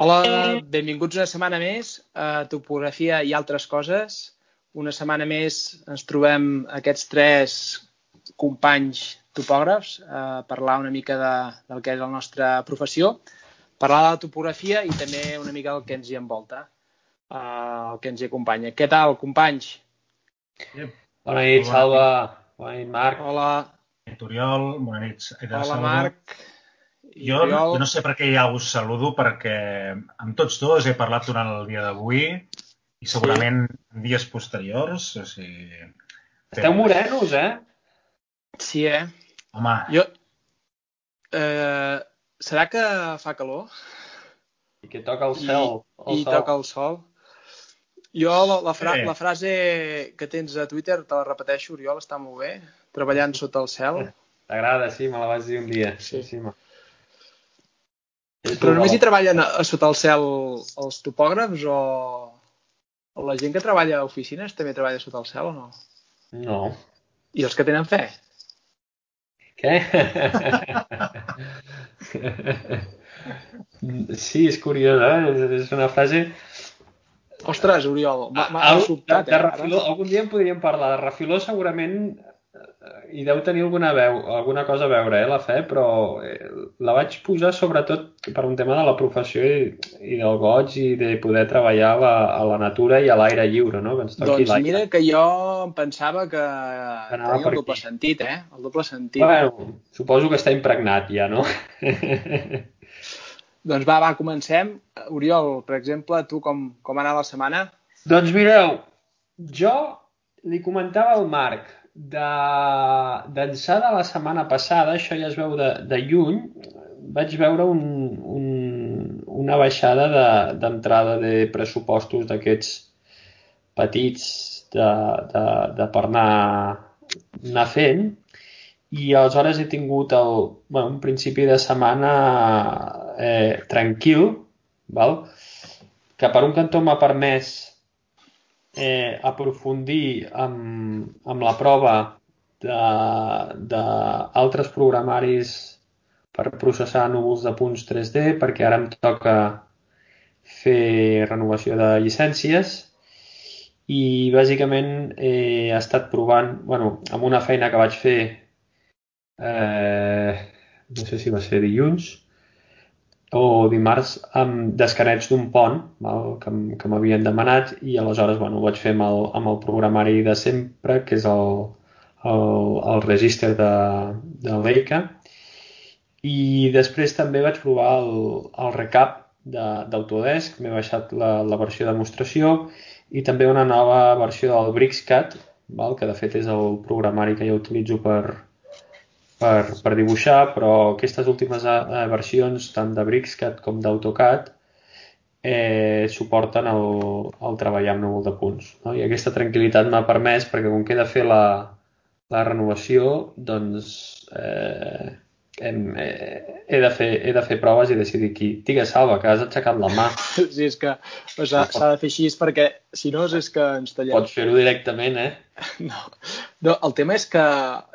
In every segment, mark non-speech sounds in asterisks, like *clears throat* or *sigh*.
Hola, benvinguts una setmana més a Topografia i altres coses. Una setmana més ens trobem aquests tres companys topògrafs a parlar una mica de, del que és la nostra professió, parlar de la topografia i també una mica del que ens hi envolta, uh, el que ens hi acompanya. Què tal, companys? Bona nit, Salva. Bona nit, Marc. Hola. Bona nit, Oriol. Bona nit, Hola, Salva. Marc. Jo no, jo no sé per què ja us saludo, perquè amb tots dos he parlat durant el dia d'avui i segurament sí. dies posteriors. O sigui... Esteu morenos, eh? Sí, eh? Home, Jo... Eh, serà que fa calor I que toca el cel. i, i el sol. toca el sol? Jo la, la, fra Sí. la frase que tens a Twitter, te la repeteixo, Oriol, està molt bé. Treballant sota el cel. T'agrada, sí, me la vas dir un dia. Sí. sí ma. Però només hi treballen a, a sota el cel els topògrafs o, o la gent que treballa a oficines també treballa sota el cel o no? No. I els que tenen fe? Què? *laughs* sí, és curiós, eh? És- una frase... Ostres, Oriol, m'ha sobtat, eh? refiló, algun dia en podríem parlar. De refiló segurament eh, hi deu tenir alguna, veu, alguna cosa a veure, eh, la fe, però eh, la vaig posar sobretot per un tema de la professió i, i del goig i de poder treballar a la, a la natura i a l'aire lliure, no? Que ens toqui Doncs l'aire. mira que jo em pensava que tenia el doble aquí. sentit, eh? El doble sentit. Bueno, suposo que està impregnat ja, no? *laughs* Doncs va, va, comencem. Oriol, per exemple, tu com, com ha anat la setmana? Doncs mireu, jo li comentava al Marc de de la setmana passada, això ja es veu de, de lluny, vaig veure un, un, una baixada de- d'entrada de, de pressupostos d'aquests petits de, de, de per anar, anar fent i aleshores he tingut el, bueno, un principi de setmana eh, tranquil, val? que per un cantó m'ha permès eh, aprofundir amb, amb la prova d'altres programaris per processar núvols de punts 3D, perquè ara em toca fer renovació de llicències. I bàsicament he estat provant, bueno, amb una feina que vaig fer eh, no sé si va ser dilluns o dimarts amb descanets d'un pont val, que, que m'havien demanat i aleshores bueno, ho vaig fer amb el, amb el programari de sempre que és el, el, el register de, de Leica i després també vaig provar el, el recap de- d'Autodesk, m'he baixat la, la versió de demostració i també una nova versió del BricsCAD, val? que de fet és el programari que jo utilitzo per, per, per dibuixar, però aquestes últimes eh, versions, tant de BricsCAD com d'AutoCAD, eh, suporten el, el treballar amb núvol de punts. No? I aquesta tranquil·litat m'ha permès, perquè com que he de fer la, la renovació, doncs eh, hem, eh, he, de fer, he de fer proves i decidir qui. Digues, Salva, que has aixecat la mà. *laughs* Sí, és que o s'ha s'ha de fer així perquè si no és que ens tallem. Pots fer-ho directament, eh? *laughs* No. no, el tema és que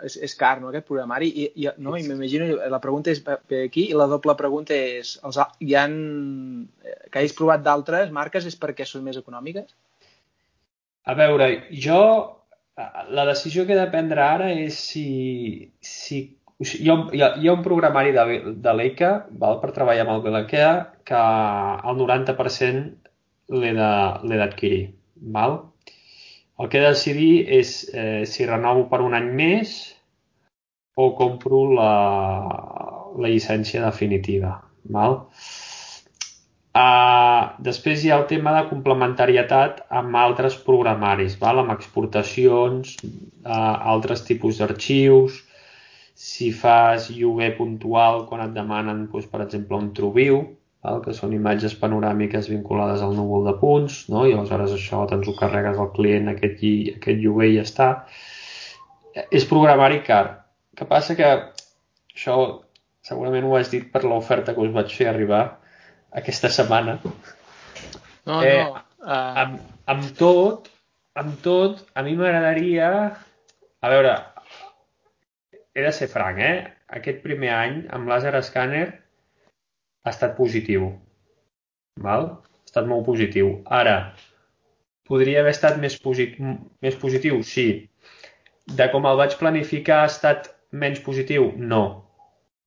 és, és car, no, aquest programari, i, i, no, i m'imagino, la pregunta és per aquí, i la doble pregunta és, els, hi han, que hagis provat d'altres marques és perquè són més econòmiques? A veure, jo la decisió que he de prendre ara és si, si o sigui, hi, ha, hi, ha, hi ha un programari de, de Leica val, per treballar amb el Belakea que el 90% l'he de- l'he d'adquirir. val? El que he de decidir és eh, si renovo per un any més o compro la, la llicència definitiva. Val? Uh, després hi ha el tema de complementarietat amb altres programaris, val? amb exportacions, uh, altres tipus d'arxius, si fas lloguer puntual quan et demanen, doncs, per exemple, un TrueView, val? que són imatges panoràmiques vinculades al núvol de punts, no? i aleshores això doncs, ho carregues al client, aquest, lli- aquest lloguer i ja està. És programari car. Que passa que això segurament ho has dit per l'oferta que us vaig fer arribar aquesta setmana. No, Eh, no. Uh, Amb, amb tot, amb tot, a mi m'agradaria... A veure, he de ser franc, eh? Aquest primer any amb Laser Scanner ha estat positiu. Val? Ha estat molt positiu. Ara, podria haver estat més, posit més positiu? Sí. De com el vaig planificar ha estat menys positiu? No.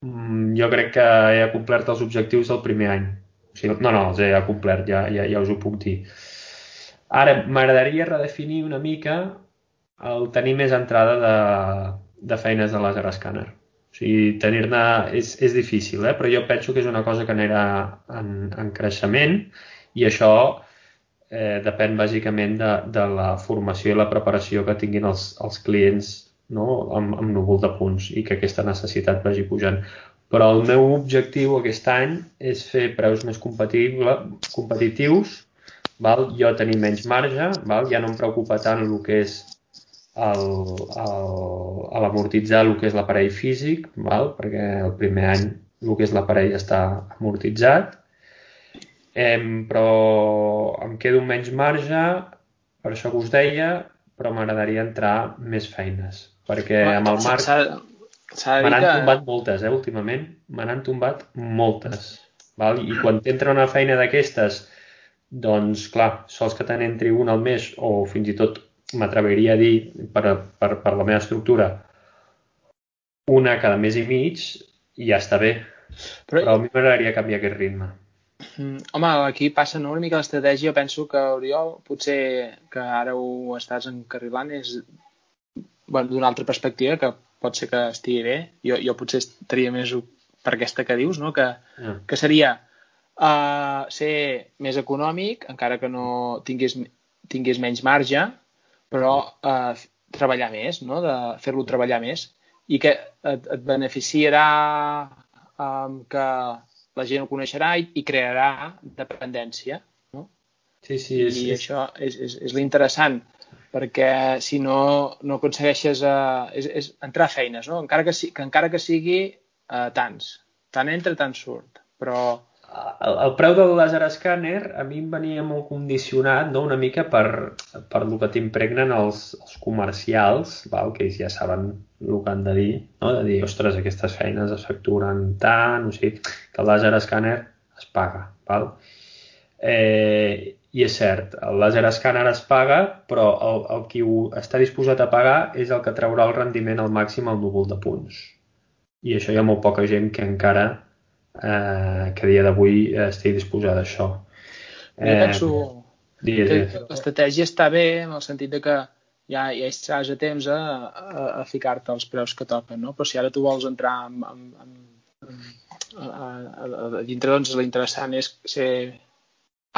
Mm, jo crec que he complert els objectius del primer any. O sigui, no, no, els he complert, ja, ja, ja us ho puc dir. Ara, m'agradaria redefinir una mica el tenir més entrada de, de feines de laser scanner. O sigui, tenir-ne és, és difícil, eh? però jo penso que és una cosa que anirà en, en creixement i això eh, depèn bàsicament de, de la formació i la preparació que tinguin els, els clients no? amb, amb núvol de punts i que aquesta necessitat vagi pujant. Però el meu objectiu aquest any és fer preus més competitius, val? jo tenir menys marge, val? ja no em preocupa tant el que és l'amortitzar el, que és l'aparell físic, val? perquè el primer any el que és l'aparell està amortitzat, em, però em quedo menys marge, per això que us deia, però m'agradaria entrar més feines perquè amb el Marc me n'han que... tombat moltes, eh, últimament. Me n'han tombat moltes. Val? I quan t'entra una feina d'aquestes, doncs, clar, sols que te n'entri una al mes, o fins i tot m'atreviria a dir, per, per, per la meva estructura, una cada mes i mig, ja està bé. Però, Però a mi m'agradaria canviar aquest ritme. Mm, home, aquí passa no? una mica l'estratègia. Penso que, Oriol, potser que ara ho estàs encarrilant, és bueno, d'una altra perspectiva que pot ser que estigui bé. Jo, jo potser estaria més per aquesta que dius, no? que, yeah. que seria uh, ser més econòmic, encara que no tinguis, tinguis menys marge, però uh, treballar més, no? de fer-lo treballar més i que et, et beneficiarà um, que la gent ho coneixerà i, i crearà dependència. No? Sí, sí. És, I és... això és, és, és l'interessant perquè si no, no aconsegueixes uh, és, és entrar a feines, no? encara que, si, que encara que sigui uh, tants. Tant entra, tant surt. Però... El, el preu del laser scanner a mi em venia molt condicionat no? una mica per, per el que t'impregnen els, els comercials, val? que ells ja saben el que han de dir, no? de dir, ostres, aquestes feines es facturen tant, o sigui, que el laser scanner es paga. Val? Eh, i és cert, el laser escàner es paga, però el, el qui ho està disposat a pagar és el que traurà el rendiment al màxim al núvol de punts. I això hi ha molt poca gent que encara, eh, que a dia d'avui estigui disposada a això. Eh, jo penso digues, que l'estratègia està bé en el sentit de que ja, ja estaràs a temps a, a, a ficar-te els preus que toquen, no? però si ara tu vols entrar amb, amb, amb, a, a, a, a dintre, doncs l'interessant és ser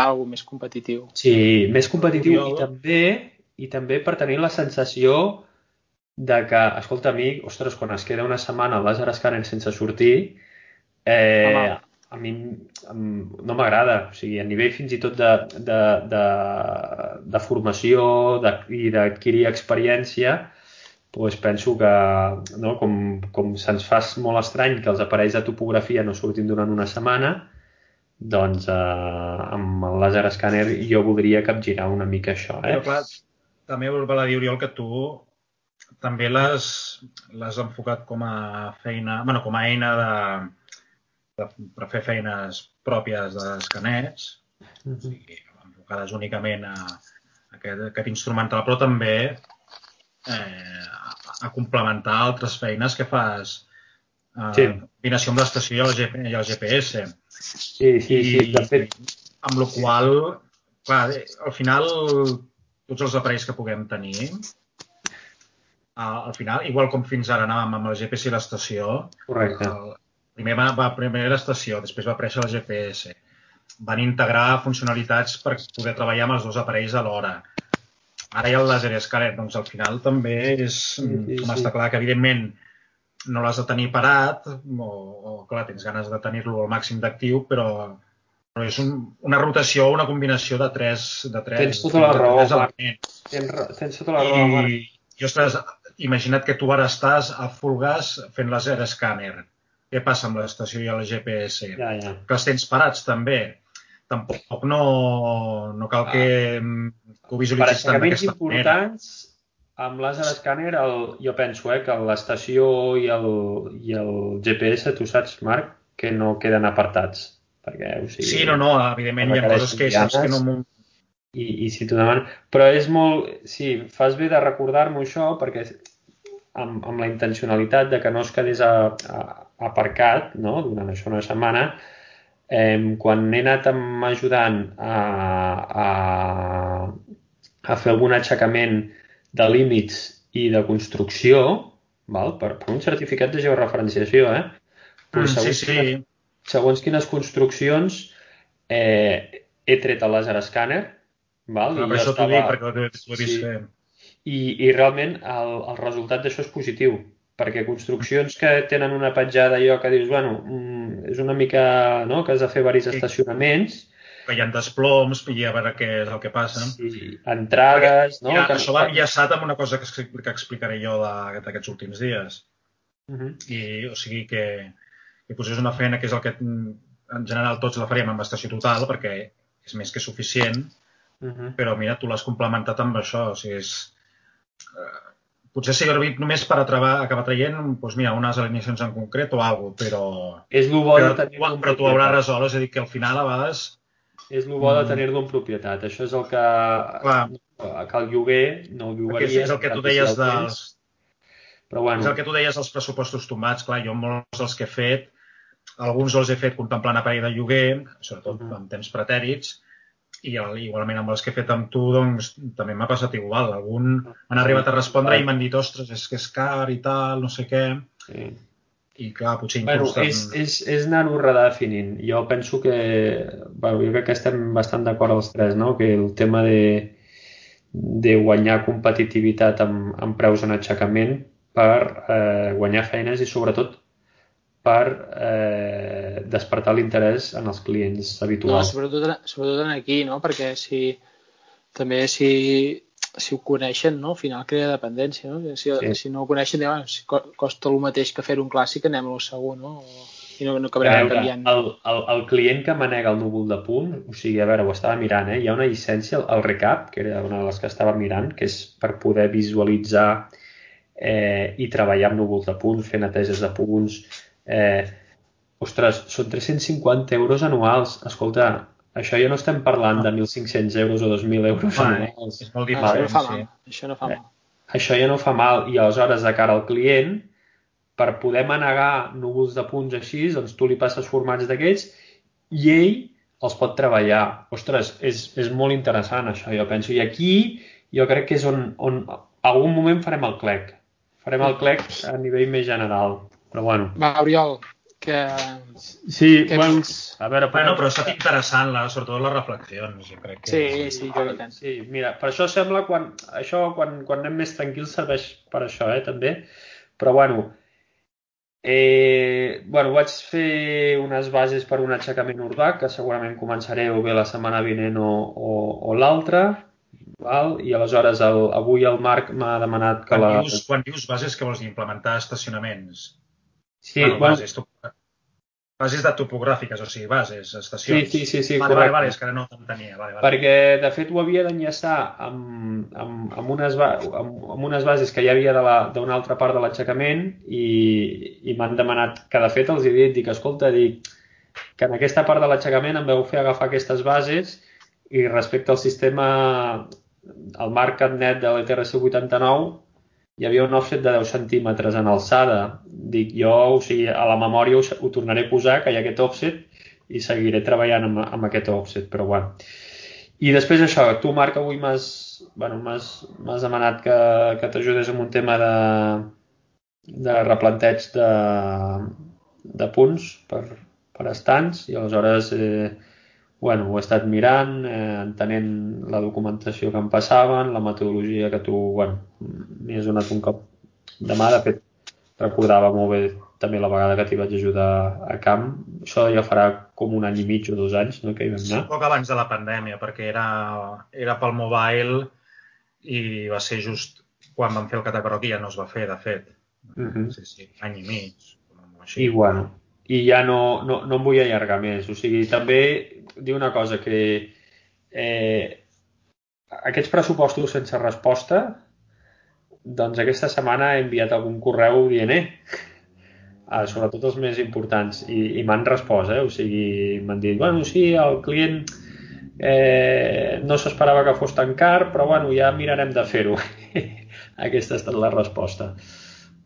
algo més competitiu. Sí, més competitiu i també, i també per tenir la sensació de que, escolta, amic, ostres, quan es queda una setmana al laser scanner sense sortir, eh, a mi no m'agrada. O sigui, a nivell fins i tot de, de, de, de formació de, i d'adquirir experiència, doncs penso que no, com, com se'ns fa molt estrany que els aparells de topografia no surtin durant una setmana, doncs eh, amb el laser scanner jo voldria capgirar una mica això. Eh? Però clar, també val a dir, Oriol, que tu també l'has enfocat com a feina, bueno, com a eina de, de, per fer feines pròpies d'escanets, mm -hmm. o sigui, enfocades únicament a, a aquest, a aquest instrumental, però també eh, a, a complementar altres feines que fas eh, sí. combinació amb l'estació i, el i el GPS. Sí, sí, I, sí, de fet. Amb la qual clar, al final, tots els aparells que puguem tenir, al final, igual com fins ara anàvem amb el GPS i l'estació. El, primer va, va primer l'estació, després va aparèixer el GPS. Van integrar funcionalitats per poder treballar amb els dos aparells alhora. Ara hi ha el laser scanner, doncs al final també és, sí, sí, com sí. està clar que evidentment no l'has de tenir parat, o, o clar, tens ganes de tenir-lo al màxim d'actiu, però, però és un, una rotació, una combinació de tres... De tres tens tota la raó, Marc. Tens, tens tota la raó, Marc. I, i, ostres, imagina't que tu ara estàs a full gas fent laser scanner. Què passa amb l'estació i el GPS? Ja, ja. Que els tens parats, també. Tampoc no, no cal que, ah. que ho visualitzis tant d'aquesta manera. importants amb laser scanner el, jo penso eh, que l'estació i, el, i el GPS, tu saps, Marc, que no queden apartats, perquè, o sigui... Sí, no, no, evidentment hi ha coses que saps que no... I, i si t'ho demanen... Però és molt... Sí, fas bé de recordar-m'ho això perquè amb, amb la intencionalitat de que no es quedés a, a, aparcat no? durant això una setmana, eh, quan he anat ajudant a, a, a fer algun aixecament de límits i de construcció, val? Per, per un certificat de georreferenciació, eh? Però mm, segons, sí, sí. Quines, segons quines construccions eh, he tret el laser scanner, val? Ah, I per això t'ho dic, perquè ho he vist sí. fer. I, I realment el, el resultat d'això és positiu, perquè construccions que tenen una petjada allò que dius, bueno, mm, és una mica, no?, que has de fer diversos sí. estacionaments, que hi ha desploms i a veure què és el que passa. Sí, entrades... Perquè, no? Ja, que... Això va enllaçat amb una cosa que, que explicaré jo d'aquests últims dies. Uh -huh. I, o sigui que, que posés una feina que és el que en general tots la faríem amb estació total perquè és més que suficient, uh -huh. però mira, tu l'has complementat amb això. O sigui, és, potser s'ha servit només per acabar, acabar traient doncs mira, unes alineacions en concret o alguna cosa, però... És el bo però, de tenir però tu hauràs resolt, és a dir, que al final a vegades és el bo de mm. tenir-lo en propietat. Això és el que, Clar. que el lloguer no el llogaries. Aquest és el que tu deies dels... Però bueno. És el que tu deies dels pressupostos tombats. Clar, jo molts dels que he fet, alguns els he fet contemplant aparell de lloguer, sobretot uh mm-hmm. -huh. en temps pretèrits, i igualment amb els que he fet amb tu, doncs també m'ha passat igual. Algun m'han arribat a respondre i m'han dit, ostres, és que és car i tal, no sé què. Sí i clar, potser. Bueno, és, és, és anar-ho redefinint. Jo penso que... Bueno, jo crec que estem bastant d'acord els tres, no? Que el tema de, de guanyar competitivitat amb, amb preus en aixecament per eh, guanyar feines i sobretot per eh, despertar l'interès en els clients habituals. No, sobretot, sobretot en aquí, no? Perquè si també si si ho coneixen, no? al final crea dependència. No? Si, sí. si no ho coneixen, diuen, si costa el mateix que fer un clàssic, anem al segur, no? O, I no, no acabarem veure, canviant. El, el, el client que manega el núvol de punt, o sigui, a veure, ho estava mirant, eh? hi ha una llicència, el recap, que era una de les que estava mirant, que és per poder visualitzar eh, i treballar amb núvols de punts, fer neteges de punts. Eh, ostres, són 350 euros anuals. Escolta, això ja no estem parlant de 1.500 euros o 2.000 euros vale, anuals. És molt diferent, això no fa mal. Sí. Això no fa mal. Eh, això ja no fa mal. I aleshores, de cara al client, per poder manegar núvols de punts així, doncs tu li passes formats d'aquells i ell els pot treballar. Ostres, és, és molt interessant això, jo penso. I aquí jo crec que és on, on algun moment farem el clec. Farem el clec a nivell més general. Però bueno. Va, Oriol, que... Sí, que bueno, fins... a veure... Bueno, però ha estat interessant, la, sobretot les reflexions, jo crec que... Sí, sí, jo crec Sí, mira, per això sembla quan... Això, quan, quan anem més tranquils, serveix per això, eh, també. Però, bueno, eh, bueno, vaig fer unes bases per un aixecament urbà, que segurament començaré o bé la setmana vinent o, o, o l'altra, val? i aleshores el, avui el Marc m'ha demanat que quan la... Dius, quan dius bases, que vols dir? Implementar estacionaments? Sí, bueno, bueno, bases, bases de topogràfiques, o sigui, bases, estacions. Sí, sí, sí, sí vale, correcte. Vale, vale, és que ara no t'entenia. Vale, vale. Perquè, de fet, ho havia d'enllaçar amb, amb, amb, unes, amb, amb unes bases que hi havia d'una altra part de l'aixecament i, i m'han demanat que, de fet, els havia dit que, escolta, dic, que en aquesta part de l'aixecament em veu fer agafar aquestes bases i respecte al sistema, al marc net de l'ETRC 89, hi havia un offset de 10 centímetres en alçada. Dic, jo, o sigui, a la memòria ho, ho tornaré a posar, que hi ha aquest offset, i seguiré treballant amb, amb aquest offset, però bueno. I després això, tu, Marc, avui m'has bueno, demanat que, que t'ajudés amb un tema de, de replanteig de, de punts per, per estants i aleshores eh, bueno, ho he estat mirant, eh, entenent la documentació que em passaven, la metodologia que tu, bueno, m'hi has donat un cop de mà, de fet, recordava molt bé també la vegada que t'hi vaig ajudar a camp. Això ja farà com un any i mig o dos anys no, que hi vam anar. Sí, poc abans de la pandèmia, perquè era, era pel mobile i va ser just quan vam fer el catacarroc i ja no es va fer, de fet. Uh -huh. Sí, sí, any i mig. Així. I bueno, i ja no, no, no em vull allargar més. O sigui, també dir una cosa, que eh, aquests pressupostos sense resposta, doncs aquesta setmana he enviat algun correu dient, eh, uh, *laughs* sobretot els més importants, i, i m'han respost, eh? o sigui, m'han dit, bueno, sí, el client eh, no s'esperava que fos tan car, però bueno, ja mirarem de fer-ho. *laughs* Aquesta ha estat la resposta.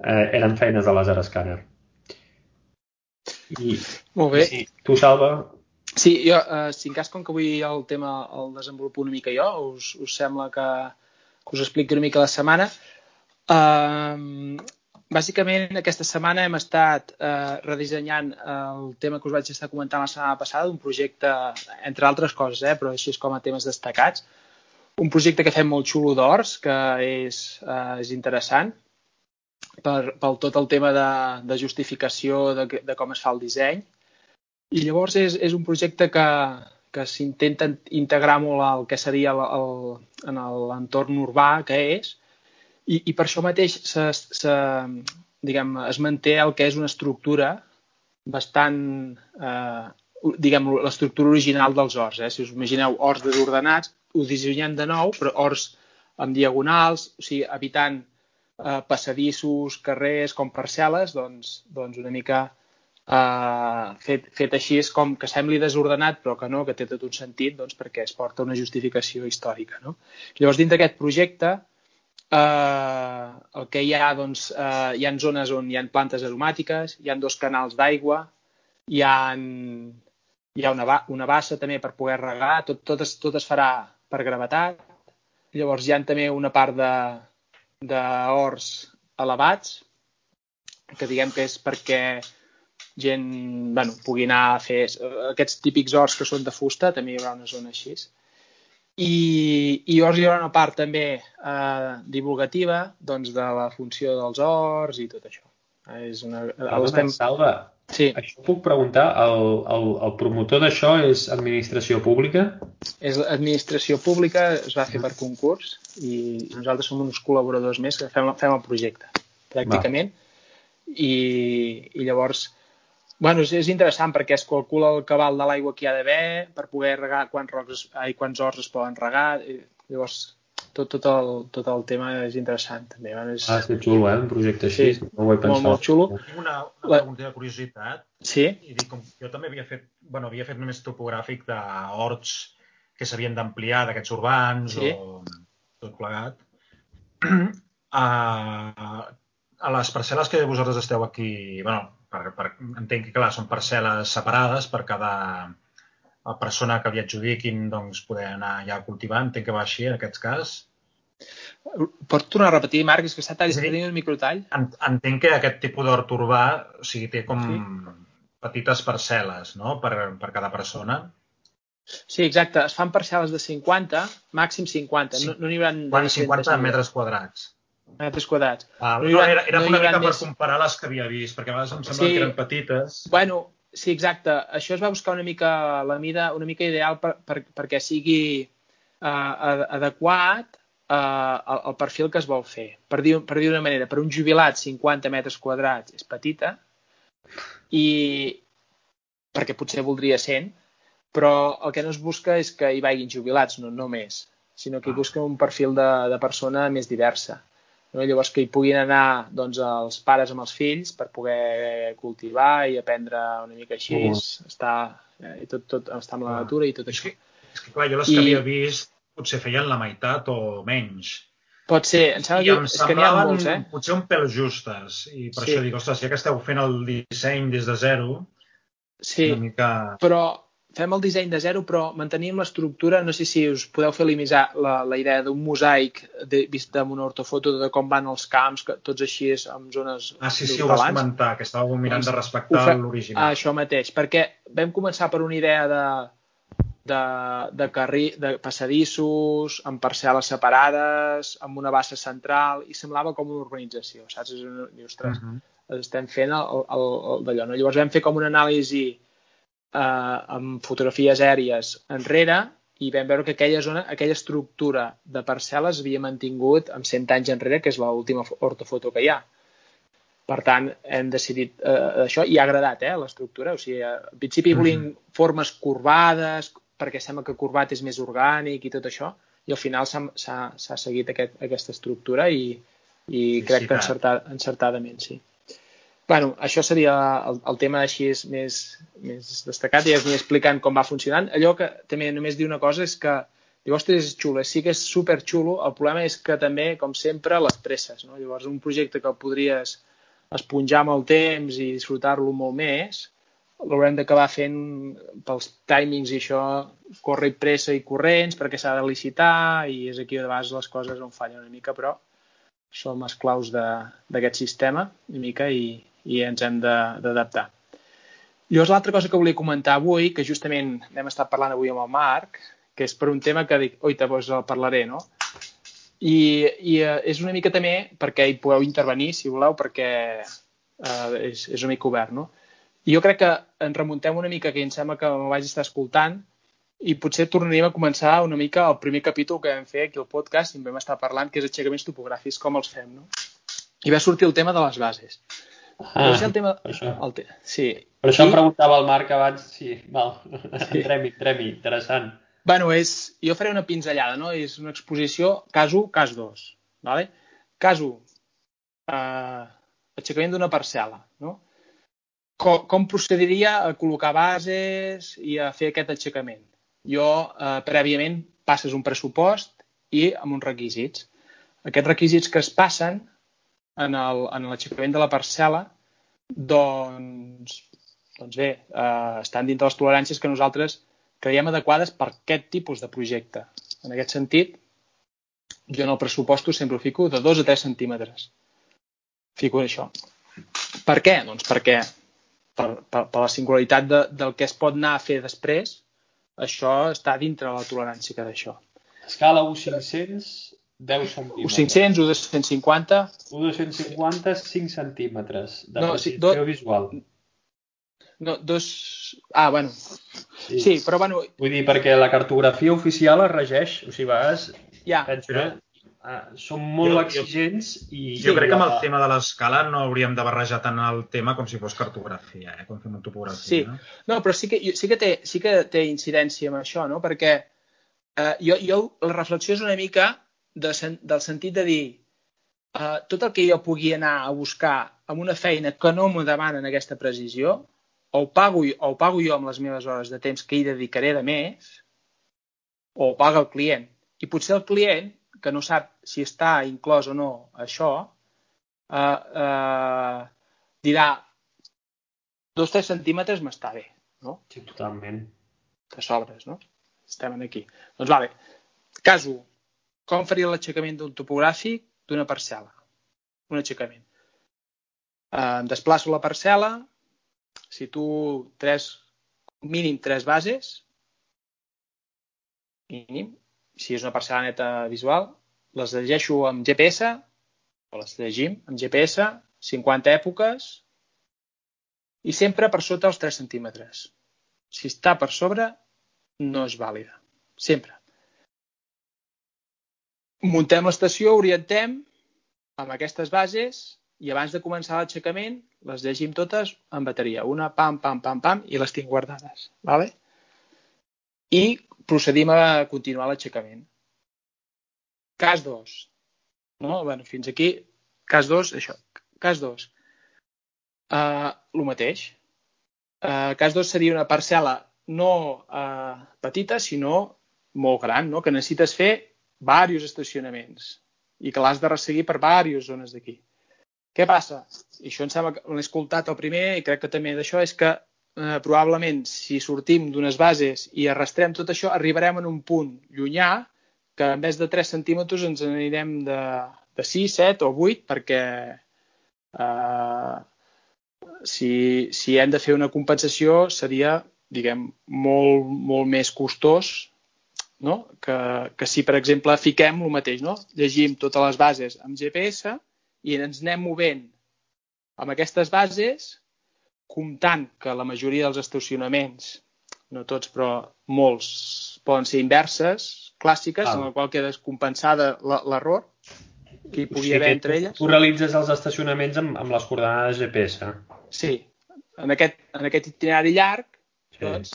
Eh, eren feines de laser scanner. I, Molt bé. Sí, tu, Salva? Sí, jo, eh, si en cas com que avui el tema el desenvolupo una mica jo, us, us sembla que, que us expliqui una mica la setmana. Uh, bàsicament, aquesta setmana hem estat uh, redissenyant el tema que us vaig estar comentant la setmana passada, un projecte, entre altres coses, eh, però així és com a temes destacats, un projecte que fem molt xulo d'horts, que és, uh, és interessant, per, pel tot el tema de, de justificació de, de com es fa el disseny. I llavors és, és un projecte que, que s'intenta integrar molt al que seria el, el, en l'entorn urbà que és, i, i per això mateix se, se, diguem, es manté el que és una estructura bastant, eh, diguem, l'estructura original dels horts. Eh? Si us imagineu horts desordenats, ho dissenyem de nou, però horts amb diagonals, o sigui, evitant eh, passadissos, carrers, com parcel·les, doncs, doncs una mica eh, fet, fet així és com que sembli desordenat, però que no, que té tot un sentit, doncs, perquè es porta una justificació històrica. No? Llavors, dintre d'aquest projecte, eh, el que hi ha, doncs, eh, hi ha zones on hi ha plantes aromàtiques, hi ha dos canals d'aigua, hi ha, hi ha una, una bassa també per poder regar, tot, tot, es, tot es farà per gravetat. Llavors hi ha també una part de, de horts elevats, que diguem que és perquè gent bueno, pugui anar a fer aquests típics horts que són de fusta, també hi haurà una zona així. I, i llavors hi haurà una part també eh, divulgativa doncs, de la funció dels horts i tot això. És una... Perdona, estem... Salva, sí. això puc preguntar, el, el, el promotor d'això és administració pública? És administració pública, es va fer per concurs i nosaltres som uns col·laboradors més que fem, fem el projecte, pràcticament. I, I llavors Bueno, és, és interessant perquè es calcula el cabal de l'aigua que hi ha d'haver per poder regar quants, rocs, ai, quants horts es poden regar. I, llavors, tot, tot, el, tot el tema és interessant. També. Bueno, és... Ah, és xulo, eh? Un projecte així. Sí, no ho he pensat. Molt, molt xulo. Tinc una, una pregunta de curiositat. Sí? I dic, com jo també havia fet, bueno, havia fet només topogràfic d'horts que s'havien d'ampliar d'aquests urbans sí? o tot plegat. a, *clears throat* a les parcel·les que vosaltres esteu aquí, bueno, per, per, entenc que, clar, són parcel·les separades per cada persona que li adjudiquin doncs, poder anar ja a cultivar. Entenc que va així en aquest cas. Pots tornar a repetir, Marc? És que està tall, sí. un microtall. Entenc que aquest tipus d'hort urbà o sigui, té com sí. petites parcel·les no? per, per cada persona. Sí, exacte. Es fan parcel·les de 50, màxim 50. Sí. No n'hi no haurà... 50 metres quadrats metres quadrats. Ah, no, era, era no una mica per més... comparar les que havia vist, perquè a vegades em sembla sí. que eren petites. Bueno, sí, exacte. Això es va buscar una mica la mida, una mica ideal per, per, perquè sigui uh, adequat uh, al, al perfil que es vol fer. Per dir, per dir d'una manera, per un jubilat 50 metres quadrats és petita i perquè potser voldria 100, però el que no es busca és que hi vagin jubilats, no, no més, sinó que hi ah. busca un perfil de, de persona més diversa. No? Llavors que hi puguin anar doncs, els pares amb els fills per poder cultivar i aprendre una mica així, uh -huh. estar, eh, tot, tot, estar amb la natura i tot això. És que, és que clar, jo les I... que havia vist potser feien la meitat o menys. Pot ser, em sembla I que, em és que n'hi ha molts, eh? potser un pèl justes, i per sí. això dic, ostres, ja que esteu fent el disseny des de zero, sí, una mica... però fem el disseny de zero, però mantenim l'estructura, no sé si us podeu fer la, la idea d'un mosaic de, vist amb una ortofoto de com van els camps, que tots així és en zones Ah, sí, sí, ho vas comentar, que estàveu mirant doncs, de respectar l'original. Ah, això mateix, perquè vam començar per una idea de, de, de, carri, de passadissos, amb parcel·les separades, amb una bassa central, i semblava com una urbanització, saps? I, ostres, uh -huh. estem fent el, el, el d'allò, no? Llavors vam fer com una anàlisi eh, amb fotografies aèries enrere i vam veure que aquella zona, aquella estructura de parcel·les havia mantingut amb 100 anys enrere, que és l'última ortofoto que hi ha. Per tant, hem decidit eh, això i ha agradat eh, l'estructura. O sigui, al principi mm -hmm. formes corbades, perquè sembla que corbat és més orgànic i tot això, i al final s'ha seguit aquest, aquesta estructura i, i crec que encertad, encertadament, sí. Bueno, això seria el, el tema així és més, més destacat i és ni explicant com va funcionant. Allò que també només diu una cosa és que diu, ostres, és xulo, sí que és super xulo, el problema és que també, com sempre, les presses. No? Llavors, un projecte que podries esponjar amb el temps i disfrutar-lo molt més, l'haurem d'acabar fent pels timings i això, corre i pressa i corrents perquè s'ha de licitar i és aquí de vegades les coses on fallen una mica, però som esclaus d'aquest sistema una mica i, i ens hem d'adaptar. Llavors, l'altra cosa que volia comentar avui, que justament n'hem estat parlant avui amb el Marc, que és per un tema que dic, oita, doncs el parlaré, no? I, i uh, és una mica també perquè hi podeu intervenir, si voleu, perquè uh, és, és una mica obert, no? I jo crec que ens remuntem una mica, que em sembla que me vaig estar escoltant, i potser tornaríem a començar una mica el primer capítol que vam fer aquí al podcast i vam estar parlant, que és aixecaments topogràfics, com els fem, no? I va sortir el tema de les bases. Ah, el tema... per això. El te... Sí. Per això I- em preguntava el Marc abans, sí, val, Sí. entrem-hi, entrem-hi, interessant. Bueno, és, jo faré una pinzellada, no? És una exposició cas 1, cas 2. Vale? Cas 1, eh, aixecament d'una parcel·la. No? Com, com procediria a col·locar bases i a fer aquest aixecament? Jo, eh, prèviament, passes un pressupost i amb uns requisits. Aquests requisits que es passen en l'aixecament de la parcel·la, doncs, doncs bé, eh, estan dintre les toleràncies que nosaltres creiem adequades per aquest tipus de projecte. En aquest sentit, jo en el pressuposto sempre ho fico de 2 a 3 centímetres. Fico això. Per què? Doncs perquè per, per, per la singularitat de, del que es pot anar a fer després, això està dintre la tolerància que d'això. Escala 1.500, 10 centímetres. Un 500, un 250, 1.250, 5 centímetres de No, sí, do- visual. no, dos... Ah, bueno, Sí. sí, però bueno, Vull dir, perquè la cartografia oficial es regeix, o sigui, a vegades ja, penso, Però- eh? Ah, són molt Jo- jo- exigents i... Jo crec que amb el la- tema de l'escala no hauríem de barrejar tant el tema com si fos cartografia, eh? com fem topografia. Sí. No? No, però sí que, sí que, té, sí que té incidència amb això, no? Perquè eh, jo, jo la reflexió és una mica de, sen- del sentit de dir eh, tot el que jo pugui anar a buscar amb una feina que no m'ho demanen aquesta precisió, o ho, pago, o ho pago jo amb les meves hores de temps que hi dedicaré de més, o ho paga el client. I potser el client, que no sap si està inclòs o no això, eh, eh, dirà dos tres centímetres m'està bé, no? Sí, totalment. De sobres, no? Estem aquí. Doncs vale. Cas 1. Com faria l'aixecament d'un topogràfic d'una parcel·la? Un aixecament. Eh, desplaço la parcel·la, situo tres, mínim tres bases, mínim, si és una parcel·la neta visual, les llegeixo amb GPS, o les llegim amb GPS, 50 èpoques, i sempre per sota els 3 centímetres. Si està per sobre, no és vàlida. Sempre. Muntem l'estació, orientem amb aquestes bases i abans de començar l'aixecament les llegim totes en bateria. Una, pam, pam, pam, pam, i les tinc guardades. Vale? I procedim a continuar l'aixecament. Cas 2. No? Bueno, fins aquí, cas 2, això. Cas 2. Uh, el mateix. Uh, cas 2 seria una parcel·la no uh, petita, sinó molt gran, no? que necessites fer diversos estacionaments i que l'has de resseguir per diverses zones d'aquí. Què passa? I això em sembla que l'he escoltat el primer i crec que també d'això és que eh, probablement si sortim d'unes bases i arrastrem tot això arribarem en un punt llunyà que en vez de 3 centímetres ens anirem de, de 6, 7 o 8 perquè eh, si, si hem de fer una compensació seria diguem, molt, molt més costós no? que, que si, per exemple, fiquem el mateix, no? llegim totes les bases amb GPS i ens anem movent amb aquestes bases, comptant que la majoria dels estacionaments, no tots, però molts, poden ser inverses, clàssiques, Ah. en la qual queda compensada l'error que hi pugui O sigui haver entre elles. Tu realitzes els estacionaments amb, amb les coordenades GPS. Sí, en aquest, en aquest itinerari llarg, Sí. doncs,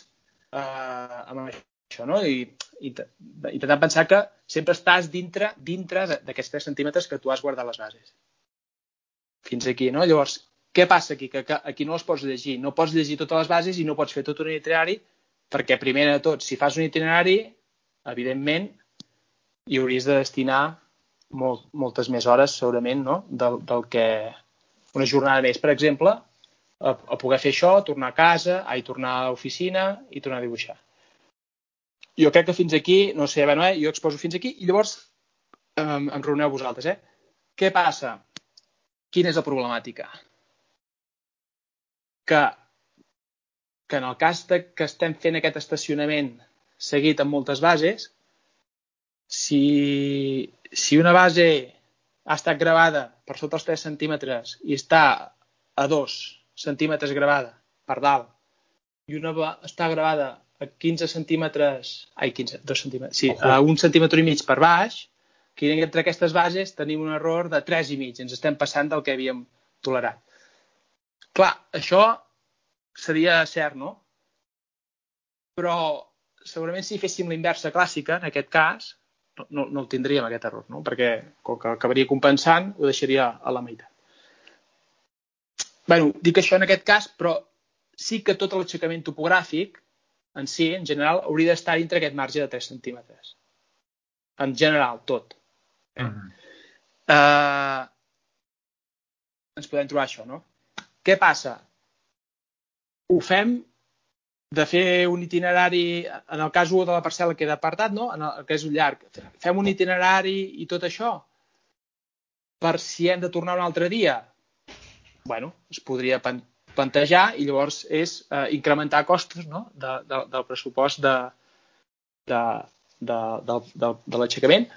eh, amb això, no? I, i intentant pensar que sempre estàs dintre dintre d'aquests 3 centímetres que tu has guardat les bases. Fins aquí, no? Llavors, Què passa aquí? Que, que aquí no les pots llegir. No pots llegir totes les bases i no pots fer tot un itinerari perquè, primer de tot, si fas un itinerari, evidentment, hi hauries de destinar molt, moltes més hores, segurament, no? del, del que una jornada més, per exemple, a, a poder fer això, tornar a casa, a tornar a l'oficina i tornar a dibuixar. Jo crec que fins aquí, no sé, bueno, eh, jo exposo fins aquí i llavors eh, em reuneu vosaltres. Eh? Què passa? Quina és la problemàtica? Que, que en el cas de que estem fent aquest estacionament seguit amb moltes bases, si, si una base ha estat gravada per sota els 3 centímetres i està a 2 centímetres gravada per dalt i una està gravada a 15 centímetres, ai, 15, 2 centímetres, sí, a un centímetre i mig per baix, que entre aquestes bases tenim un error de 3 i mig, ens estem passant del que havíem tolerat. Clar, això seria cert, no? Però segurament si féssim la inversa clàssica, en aquest cas, no, no el tindríem aquest error, no? perquè com que acabaria compensant ho deixaria a la meitat. bueno, dic això en aquest cas, però sí que tot l'aixecament topogràfic en si, en general, hauria d'estar entre aquest marge de 3 centímetres. En general, tot. Eh? Uh -huh. uh, ens podem trobar això, no? Què passa? Ho fem de fer un itinerari, en el cas 1 de la parcel·la queda apartat, no? en el que és un llarg, fem un itinerari i tot això per si hem de tornar un altre dia, bueno, es podria plantejar i llavors és eh, incrementar costos no? de, de, del pressupost de, de, de, de, de, de l'aixecament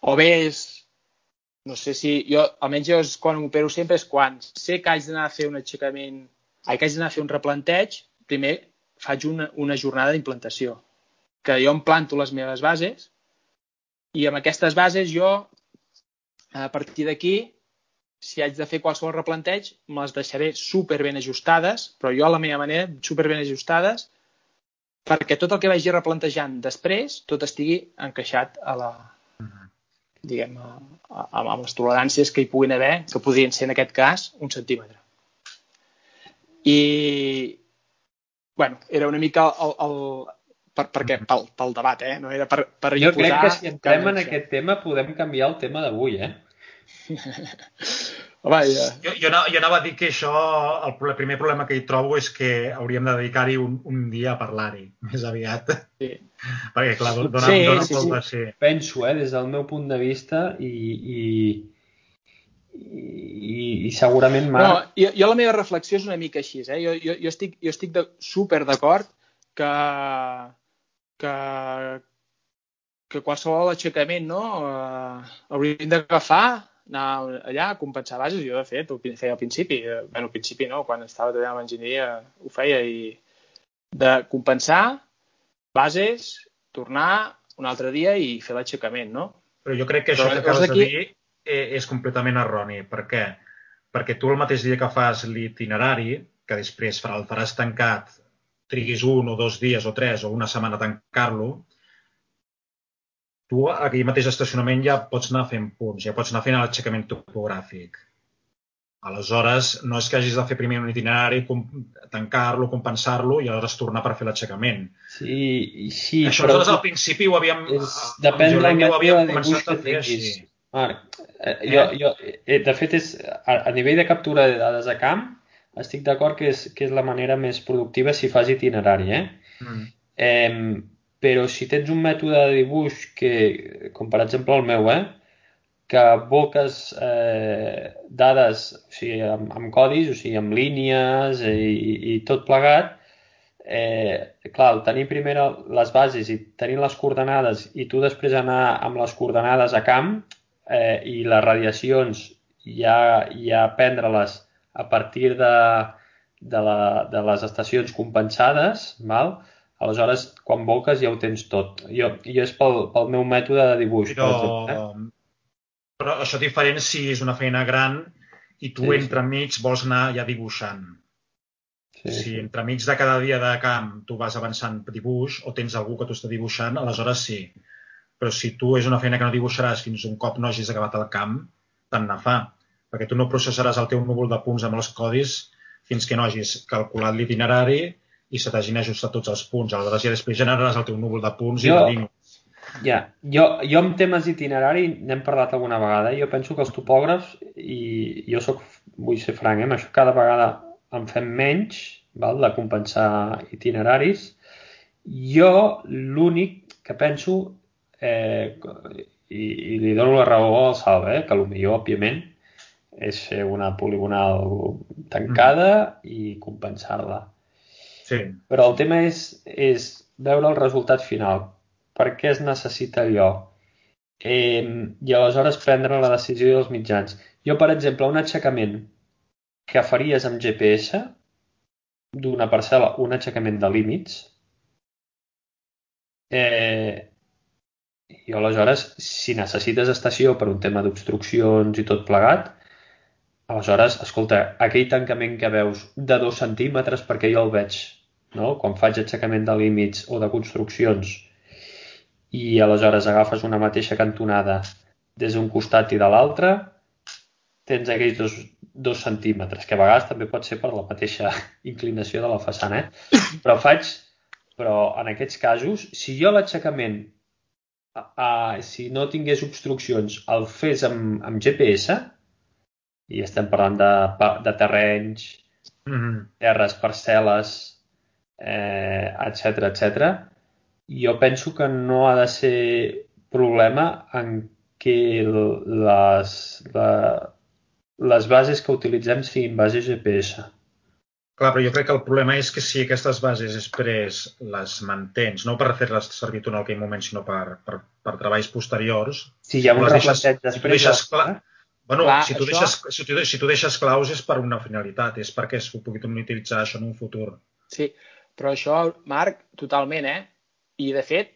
o bé és no sé si jo, almenys jo és quan m'opero sempre és quan sé que haig d'anar a fer un aixecament ai, que haig d'anar a fer un replanteig primer faig una, una jornada d'implantació, que jo em planto les meves bases i amb aquestes bases jo, a partir d'aquí, si haig de fer qualsevol replanteig, me les deixaré super ben ajustades, però jo a la meva manera, super ben ajustades, perquè tot el que vagi replantejant després, tot estigui encaixat a la, diguem, a, a, amb les toleràncies que hi puguin haver, que podrien ser en aquest cas un centímetre. I, bueno, era una mica el, el, per, perquè, pel, pel debat, eh? No era per, per jo crec que si entrem en aquest tema podem canviar el tema d'avui, eh? *laughs* Home, ja. jo, jo, no, jo anava a dir que això, el, el primer problema que hi trobo és que hauríem de dedicar-hi un, un dia a parlar-hi, més aviat. Sí. *laughs* Perquè, clar, dona, sí, dona sí, sí. sí. Penso, eh, des del meu punt de vista, i, i, i, i segurament Marc... No, jo, jo la meva reflexió és una mica així. Eh? Jo, jo, jo estic, jo estic de, super d'acord que, que, que qualsevol aixecament no, uh, hauríem d'agafar, anar allà a compensar bases. Jo, de fet, ho feia al principi. Eh, bueno, al principi no, quan estava treballant amb enginyeria ho feia i de compensar bases, tornar un altre dia i fer l'aixecament, no? Però jo crec que això Però, que acabes de dir eh, és completament erroni. Per què? Perquè tu el mateix dia que fas l'itinerari, que després el faràs tancat, triguis un o dos dies o tres o una setmana a tancar-lo, tu aquell mateix estacionament ja pots anar fent punts, ja pots anar fent l'aixecament topogràfic. Aleshores, no és que hagis de fer primer un itinerari, tancar-lo, compensar-lo i aleshores tornar per fer l'aixecament. Sí, sí. Això però... nosaltres al principi ho havíem... És, depèn del mètode de dibuix que tinguis. Marc, eh, jo, jo, eh, de fet, és, a, a nivell de captura de dades a camp, estic d'acord que, és, que és la manera més productiva si fas itinerari, eh? Mm. eh però si tens un mètode de dibuix que, com per exemple el meu, eh? que volques eh, dades o sigui, amb, amb codis, o sigui, amb línies i, i tot plegat, eh, clar, tenir primer les bases i tenir les coordenades i tu després anar amb les coordenades a camp, eh, i les radiacions ja, ja prendre-les a partir de, de, la, de les estacions compensades, val? Aleshores quan volques ja ho tens tot. Jo, jo és pel, pel meu mètode de dibuix. Però, per exemple. però això és diferent si és una feina gran i tu sí, entremig sí. vols anar ja dibuixant. Sí, si sí. entremig de cada dia de camp tu vas avançant dibuix o tens algú que t'ho està dibuixant, aleshores sí però si tu és una feina que no dibuixaràs fins un cop no hagis acabat el camp, tant ne fa. perquè tu no processaràs el teu núvol de punts amb els codis fins que no hagis calculat l'itinerari i se t'hagin ajustat tots els punts. Aleshores, ja després generaràs el teu núvol de punts jo, i de límits. Ja, jo, jo amb temes d'itinerari n'hem parlat alguna vegada. Jo penso que els topògrafs, i jo soc, vull ser franc, eh, això cada vegada en fem menys, val, de compensar itineraris. Jo l'únic que penso, eh, i, i li dono la raó al Salva, eh, que millor, òbviament, és fer una poligonal tancada mm. i compensar-la. Sí. Però el tema és, és veure el resultat final. Per què es necessita allò? Eh, I aleshores prendre la decisió dels mitjans. Jo, per exemple, un aixecament que faries amb GPS d'una parcel·la, un aixecament de límits, eh, i aleshores, si necessites estació per un tema d'obstruccions i tot plegat, Aleshores, escolta, aquell tancament que veus de dos centímetres, perquè jo el veig, no? quan faig aixecament de límits o de construccions, i aleshores agafes una mateixa cantonada des d'un costat i de l'altre, tens aquells dos, dos centímetres, que a vegades també pot ser per la mateixa *laughs* inclinació de la façana, eh? però faig, però en aquests casos, si jo l'aixecament, si no tingués obstruccions, el fes amb, amb GPS, i estem parlant de, de terrenys, mm -hmm. terres, parcel·les, eh, etc etc. Jo penso que no ha de ser problema en què les, la, les bases que utilitzem siguin bases GPS. Clar, però jo crec que el problema és que si aquestes bases després les mantens, no per fer-les servir tu en aquell moment, sinó per, per, per treballs posteriors... Si hi ha un reflecteig després... Si tu deixes, clar, Bueno, Clar, si, tu això... deixes, si, tu, si tu deixes claus és per una finalitat, és perquè es pugui utilitzar això en un futur. Sí, però això, Marc, totalment, eh? I, de fet,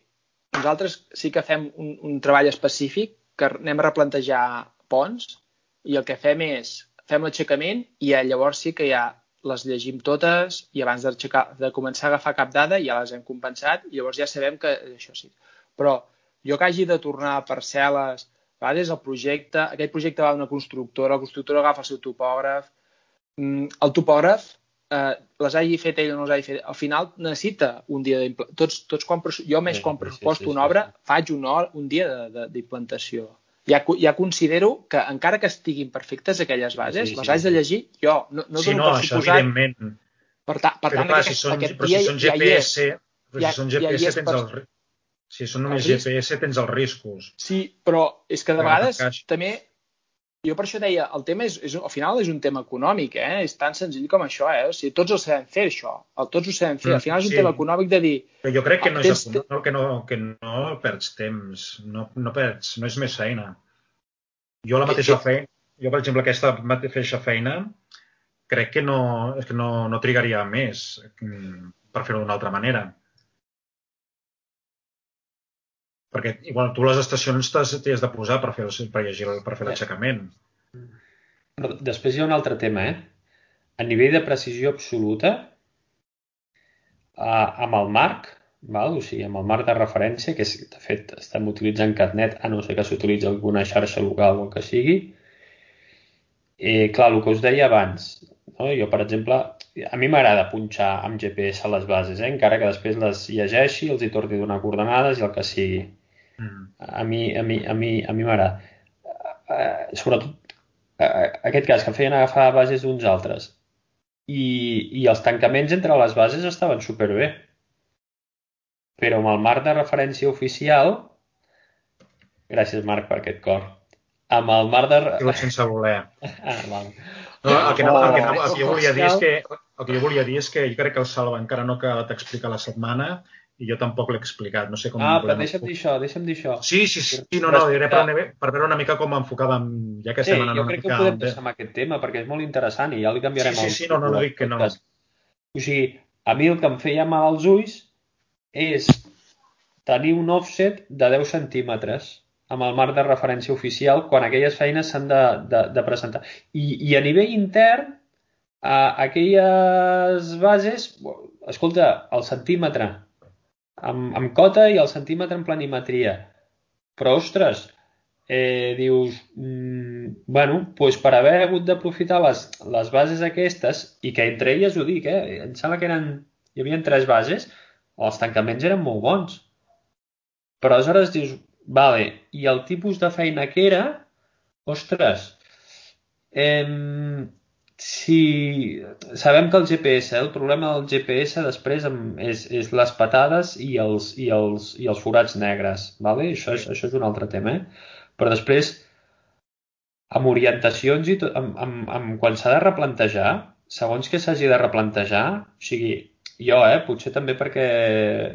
nosaltres sí que fem un, un treball específic que anem a replantejar ponts i el que fem és, fem l'aixecament i llavors sí que ja les llegim totes i abans de començar a agafar cap dada ja les hem compensat i llavors ja sabem que això sí. Però jo que hagi de tornar a parcel·les vegades el projecte, aquest projecte va d'una constructora, la constructora agafa el seu topògraf, mm, el topògraf eh, les hagi fet ell o no les hagi fet, al final necessita un dia d'implantació. Tots, tots quan, jo més quan pressuposto sí, sí, sí, una obra sí. faig un, un dia d'implantació. Ja, ja considero que encara que estiguin perfectes aquelles bases, sí, sí, les haig de llegir jo. No, no sí, no, per això suposat, evidentment. Per, ta, per però tant, clar, aquest, si són, aquest però si són GPS, ja, però si són GPS ja tens el, si són només GPS tens els riscos. Sí, però és que de vegades també jo per això deia, el tema és, és, al final és un tema econòmic, eh? és tan senzill com això, eh? o sigui, tots ho sabem fer, això, el, tots ho sabem fer, al mm, final és un sí. tema econòmic de dir... Però jo crec que no, és no, que no, que no perds temps, no, no perds, no és més feina. Jo la mateixa feina, jo per exemple aquesta mateixa feina, crec que no, és que no, no trigaria més mm, per fer-ho d'una altra manera. Perquè igual tu les estacions t'hi has de posar per fer, per llegir, per fer l'aixecament. Però després hi ha un altre tema, eh? A nivell de precisió absoluta, eh, amb el marc, val? o sigui, amb el marc de referència, que és, de fet estem utilitzant CatNet, a no ser que s'utilitzi alguna xarxa local o el que sigui, eh, clar, el que us deia abans, no? jo, per exemple, a mi m'agrada punxar amb GPS a les bases, eh? encara que després les llegeixi, els hi torni a donar coordenades i el que sigui. Mm. A mi a mi a mi a mi m'agrada. Uh, sobretot uh, aquest cas que feien agafar bases d'uns altres i, i els tancaments entre les bases estaven superbé però amb el marc de referència oficial gràcies Marc per aquest cor amb el marc de... Jo sense voler. *laughs* Ah, val. No, el, que no, el, que no, el que jo volia dir és que el que jo volia dir és que jo crec que el Salva encara no ha acabat d'explicar la setmana i jo tampoc l'he explicat, no sé com... Ah, però deixa'm dir això, deixa'm dir això. Sí, sí, sí, sí no, no, diré per, per veure una mica com enfocàvem, ja que estem sí, anant una mica... jo crec que podem passar amb aquest tema, perquè és molt interessant i ja li canviarem sí, sí, sí, no, no, no dic que no. O sigui, a mi el que em feia mal als ulls és tenir un offset de 10 centímetres amb el marc de referència oficial quan aquelles feines s'han de, de, de presentar. I, I a nivell intern, a aquelles bases, escolta, el centímetre, amb, amb cota i el centímetre en planimetria. Però, ostres, eh, dius, mm, bueno, doncs per haver hagut d'aprofitar les, les bases aquestes, i que entre elles ho dic, eh, em sembla que eren, hi havia tres bases, els tancaments eren molt bons. Però aleshores dius, vale, i el tipus de feina que era, ostres, eh, si sabem que el GPS, el problema del GPS després és, és les patades i els, i els, i els forats negres, vale? això, és, això és un altre tema, eh? però després amb orientacions i tot, amb, amb, amb quan s'ha de replantejar, segons que s'hagi de replantejar, o sigui, jo, eh, potser també perquè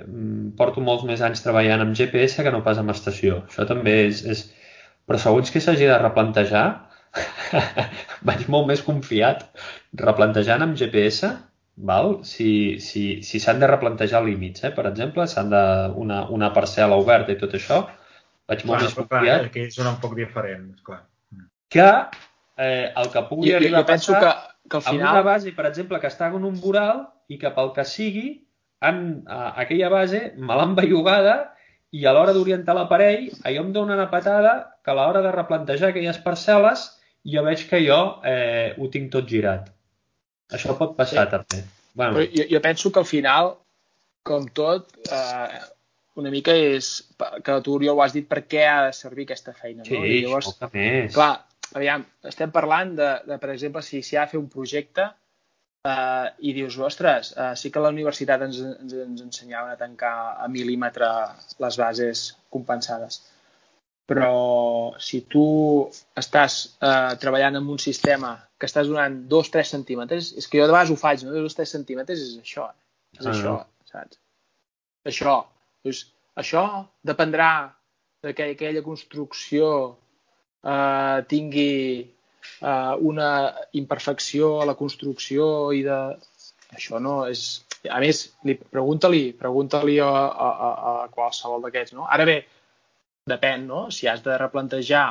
mm, porto molts més anys treballant amb GPS que no pas amb estació, això també és, és... però segons que s'hagi de replantejar, *laughs* vaig molt més confiat replantejant amb GPS val? si s'han si, si de replantejar límits, eh? per exemple, s'han de una, una parcel·la oberta i tot això, vaig molt clar, més confiat. Clar, que és un poc diferent, clar. Que eh, el que pugui jo, arribar jo penso a passar que, que al final... amb una base, per exemple, que està en un voral i que pel que sigui, en, a, aquella base me l'han bellugada i a l'hora d'orientar l'aparell, allò em dona una patada que a l'hora de replantejar aquelles parcel·les jo veig que jo eh, ho tinc tot girat. Això pot passar sí. també. Bueno. Però jo, jo penso que al final, com tot, eh, una mica és que tu, Oriol, ho has dit per què ha de servir aquesta feina. Sí, no? I llavors, més. Clar, aviam, estem parlant de, de per exemple, si s'hi ha de fer un projecte eh, i dius, ostres, eh, sí que la universitat ens, ens, ens ensenyaven a tancar a mil·límetre les bases compensades però si tu estàs eh, treballant en un sistema que estàs donant 2-3 centímetres, és que jo de vegades ho faig, no? 2-3 centímetres és això, és ah, això, saps? Això. Doncs, això dependrà de que aquella construcció eh, tingui eh, una imperfecció a la construcció i de... Això no és... A més, pregunta-li pregunta, -li, a, a, a, a qualsevol d'aquests, no? Ara bé, depèn, no? Si has de replantejar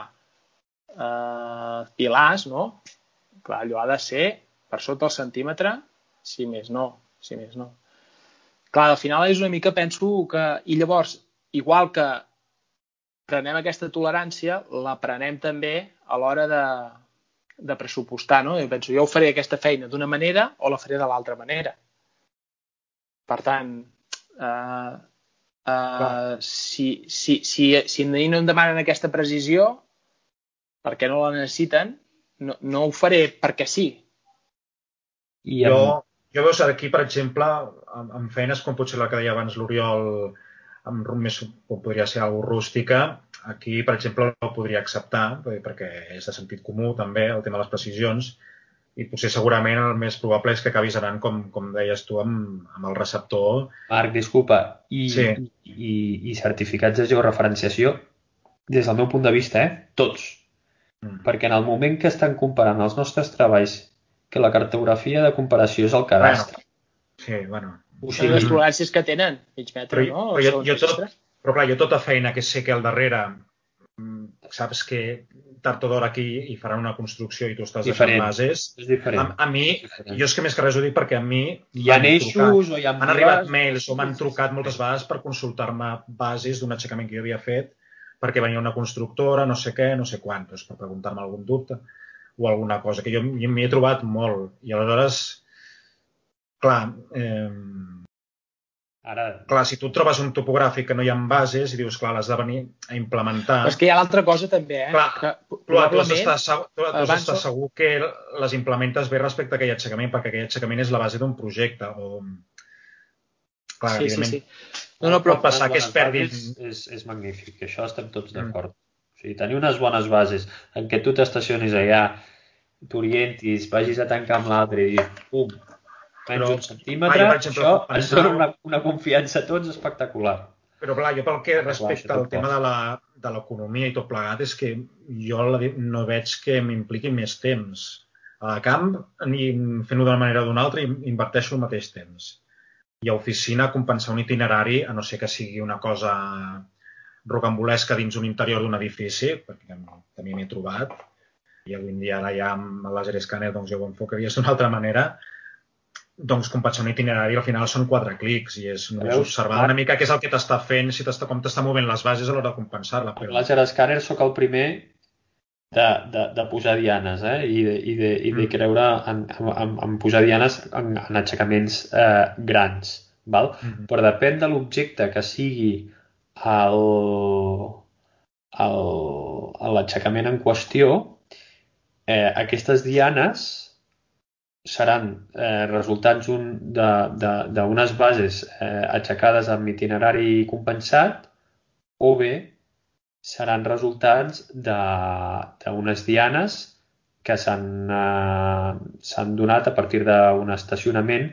eh, pilars, no? Clar, allò ha de ser per sota el centímetre, si més no, si més no. Clar, al final és una mica, penso que... I llavors, igual que prenem aquesta tolerància, la prenem també a l'hora de, de pressupostar, no? Jo penso, jo ho faré aquesta feina d'una manera o la faré de l'altra manera. Per tant, eh, Uh, si, si, si, si no em demanen aquesta precisió, perquè no la necessiten, no, no ho faré perquè sí. I amb... Jo, jo veus aquí, per exemple, amb, amb feines com potser la que deia abans l'Oriol, amb més, com podria ser alguna rústica, aquí, per exemple, ho podria acceptar, perquè és de sentit comú també, el tema de les precisions, i potser segurament el més probable és que acabis anant, com, com deies tu, amb, amb el receptor. Marc, disculpa, i, sí. i, i certificats de georreferenciació, des del meu punt de vista, eh? tots. Mm. Perquè en el moment que estan comparant els nostres treballs, que la cartografia de comparació és el cadastre. Bueno, sí, bueno. O sigui, les toleràncies que tenen, mig metre, però, no? Però, jo, jo tot, però clar, jo tota feina que sé que al darrere mm, saps que tard o d'hora aquí i faran una construcció i tu estàs diferent. deixant bases. És diferent. A, a mi, jo és que més que res ho dic perquè a mi... Hi ha eixos o hi ha... Han arribat mails o m'han trucat moltes vegades per consultar-me bases d'un aixecament que jo havia fet perquè venia una constructora, no sé què, no sé quant, doncs per preguntar-me algun dubte o alguna cosa, que jo m'hi he trobat molt. I aleshores, clar, eh, Ara... Clar, si tu trobes un topogràfic que no hi ha bases i dius, clar, l'has de venir a implementar... Però és que hi ha l'altra cosa també, eh? Clar, que, clar tu has d'estar segur, tu, tu has d'estar segur que les implementes bé respecte a aquell aixecament, perquè aquell aixecament és la base d'un projecte. O... Clar, sí, sí, sí. No, no, però pot passar que es perdin... És, és, és magnífic, això estem tots mm. d'acord. Mm. O sigui, tenir unes bones bases en què tu t'estacionis allà, t'orientis, vagis a tancar amb l'altre i pum, menys un centímetre, ah, això ens dona una, una confiança a tots espectacular. Però clar, jo pel que respecte al tema de la de l'economia i tot plegat és que jo no veig que m'impliqui més temps. A camp, ni fent-ho d'una manera o d'una altra, inverteixo el mateix temps. I a oficina, compensar un itinerari, a no ser que sigui una cosa rocambolesca dins un interior d'un edifici, perquè també m'he trobat, i avui en dia ara ja amb el laser scanner doncs ja ho enfocaries d'una altra manera, doncs compensar un itinerari al final són quatre clics i és només Veus? observar una mica què és el que t'està fent, si t'està com t'està movent les bases a l'hora de compensar-la. Amb Però... Laser Scanner sóc el primer de, de, de posar dianes eh? I, de, i, de, i de Mm. creure en, en, en, posar dianes en, en aixecaments eh, grans. Val? Mhm. Però depèn de l'objecte que sigui el, el, l'aixecament en qüestió, eh, aquestes dianes seran eh, resultats un, de- de- d'unes bases eh, aixecades amb itinerari compensat o bé seran resultats de- d'unes dianes que s'han eh, donat a partir d'un estacionament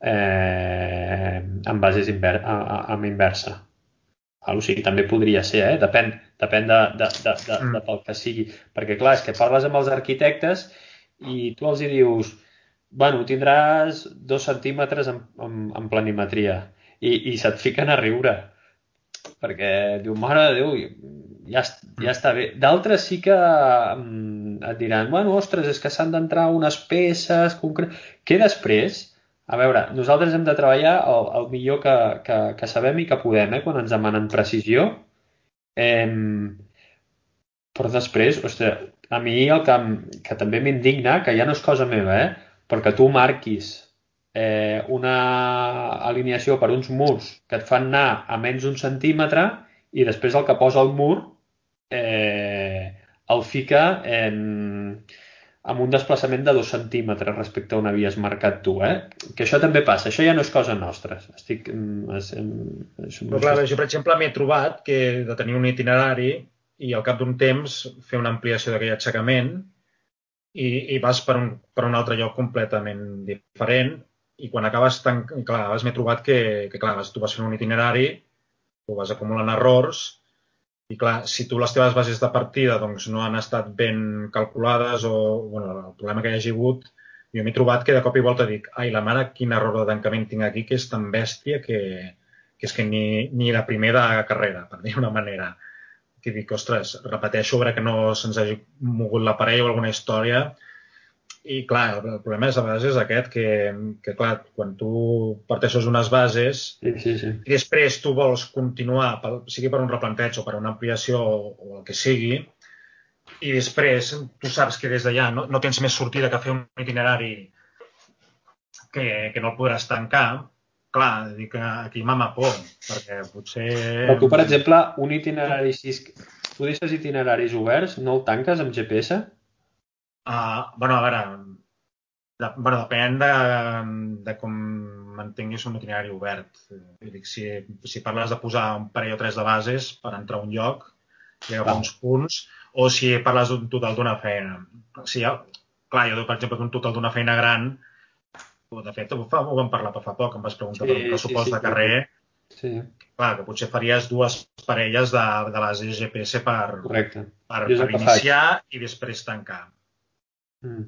eh, amb bases inver amb inversa. O sigui, també podria ser, eh? depèn, depèn de, de, de, de, de pel que sigui. Perquè, clar, és que parles amb els arquitectes i tu els hi dius bueno, tindràs dos centímetres en, en, en planimetria i, i se't fiquen a riure perquè diu, mare de Déu, ja, ja està bé. D'altres sí que mm, et diran, bueno, ostres, és que s'han d'entrar unes peces concretes... Que després, a veure, nosaltres hem de treballar el, el millor que, que, que sabem i que podem, eh, quan ens demanen precisió. Eh, però després, ostres, a mi el que, que també m'indigna, que ja no és cosa meva, eh, perquè tu marquis eh, una alineació per uns murs que et fan anar a menys d'un centímetre i després el que posa el mur eh, el fica en, amb un desplaçament de dos centímetres respecte a on havies marcat tu, eh? Que això també passa, això ja no és cosa nostra. Estic... mm, És, és, Però clar, jo, per exemple, m'he trobat que de tenir un itinerari i al cap d'un temps fer una ampliació d'aquell aixecament i, i vas per un, per un altre lloc completament diferent i quan acabes tan... Clar, m'he trobat que, que clar, tu vas fent un itinerari, tu vas acumulant errors i clar, si tu les teves bases de partida doncs, no han estat ben calculades o bueno, el problema que hi hagi hagut, jo m'he trobat que de cop i volta dic, ai, la mare, quin error de tancament tinc aquí, que és tan bèstia que, que és que ni, ni la primera carrera, per dir-ho d'una manera. Que dic, ostres, repeteixo, veure que no se'ns hagi mogut l'aparell o alguna història. I, clar, el problema és, a vegades és aquest, que, que clar, quan tu parteixes unes bases, Sí, sí, sí. i després tu vols continuar, pel, sigui per un replanteig o per una ampliació o, o el que sigui, i després tu saps que des d'allà no, no tens més sortida que fer un itinerari que, que no el podràs tancar, clar, dic que aquí m'ama por, perquè potser... Però tu, per exemple, un itinerari així, tu deixes itineraris oberts, no el tanques amb GPS? Uh, bueno, a veure, de, bueno, depèn de, de com mantinguis un itinerari obert. Dic, si, si parles de posar un parell o tres de bases per entrar a un lloc i agafar Val. uns punts, o si parles d'un total d'una feina. Si hi ha, clar, jo, per exemple, d'un total d'una feina gran, de fet, ho, fa, ho vam parlar per fa poc, em vas preguntar Sí, per un pressupost sí, sí, de carrer, Sí, clar, que potser faries dues parelles de, de bases GPS per, correcte. per, per iniciar i després tancar. Mm.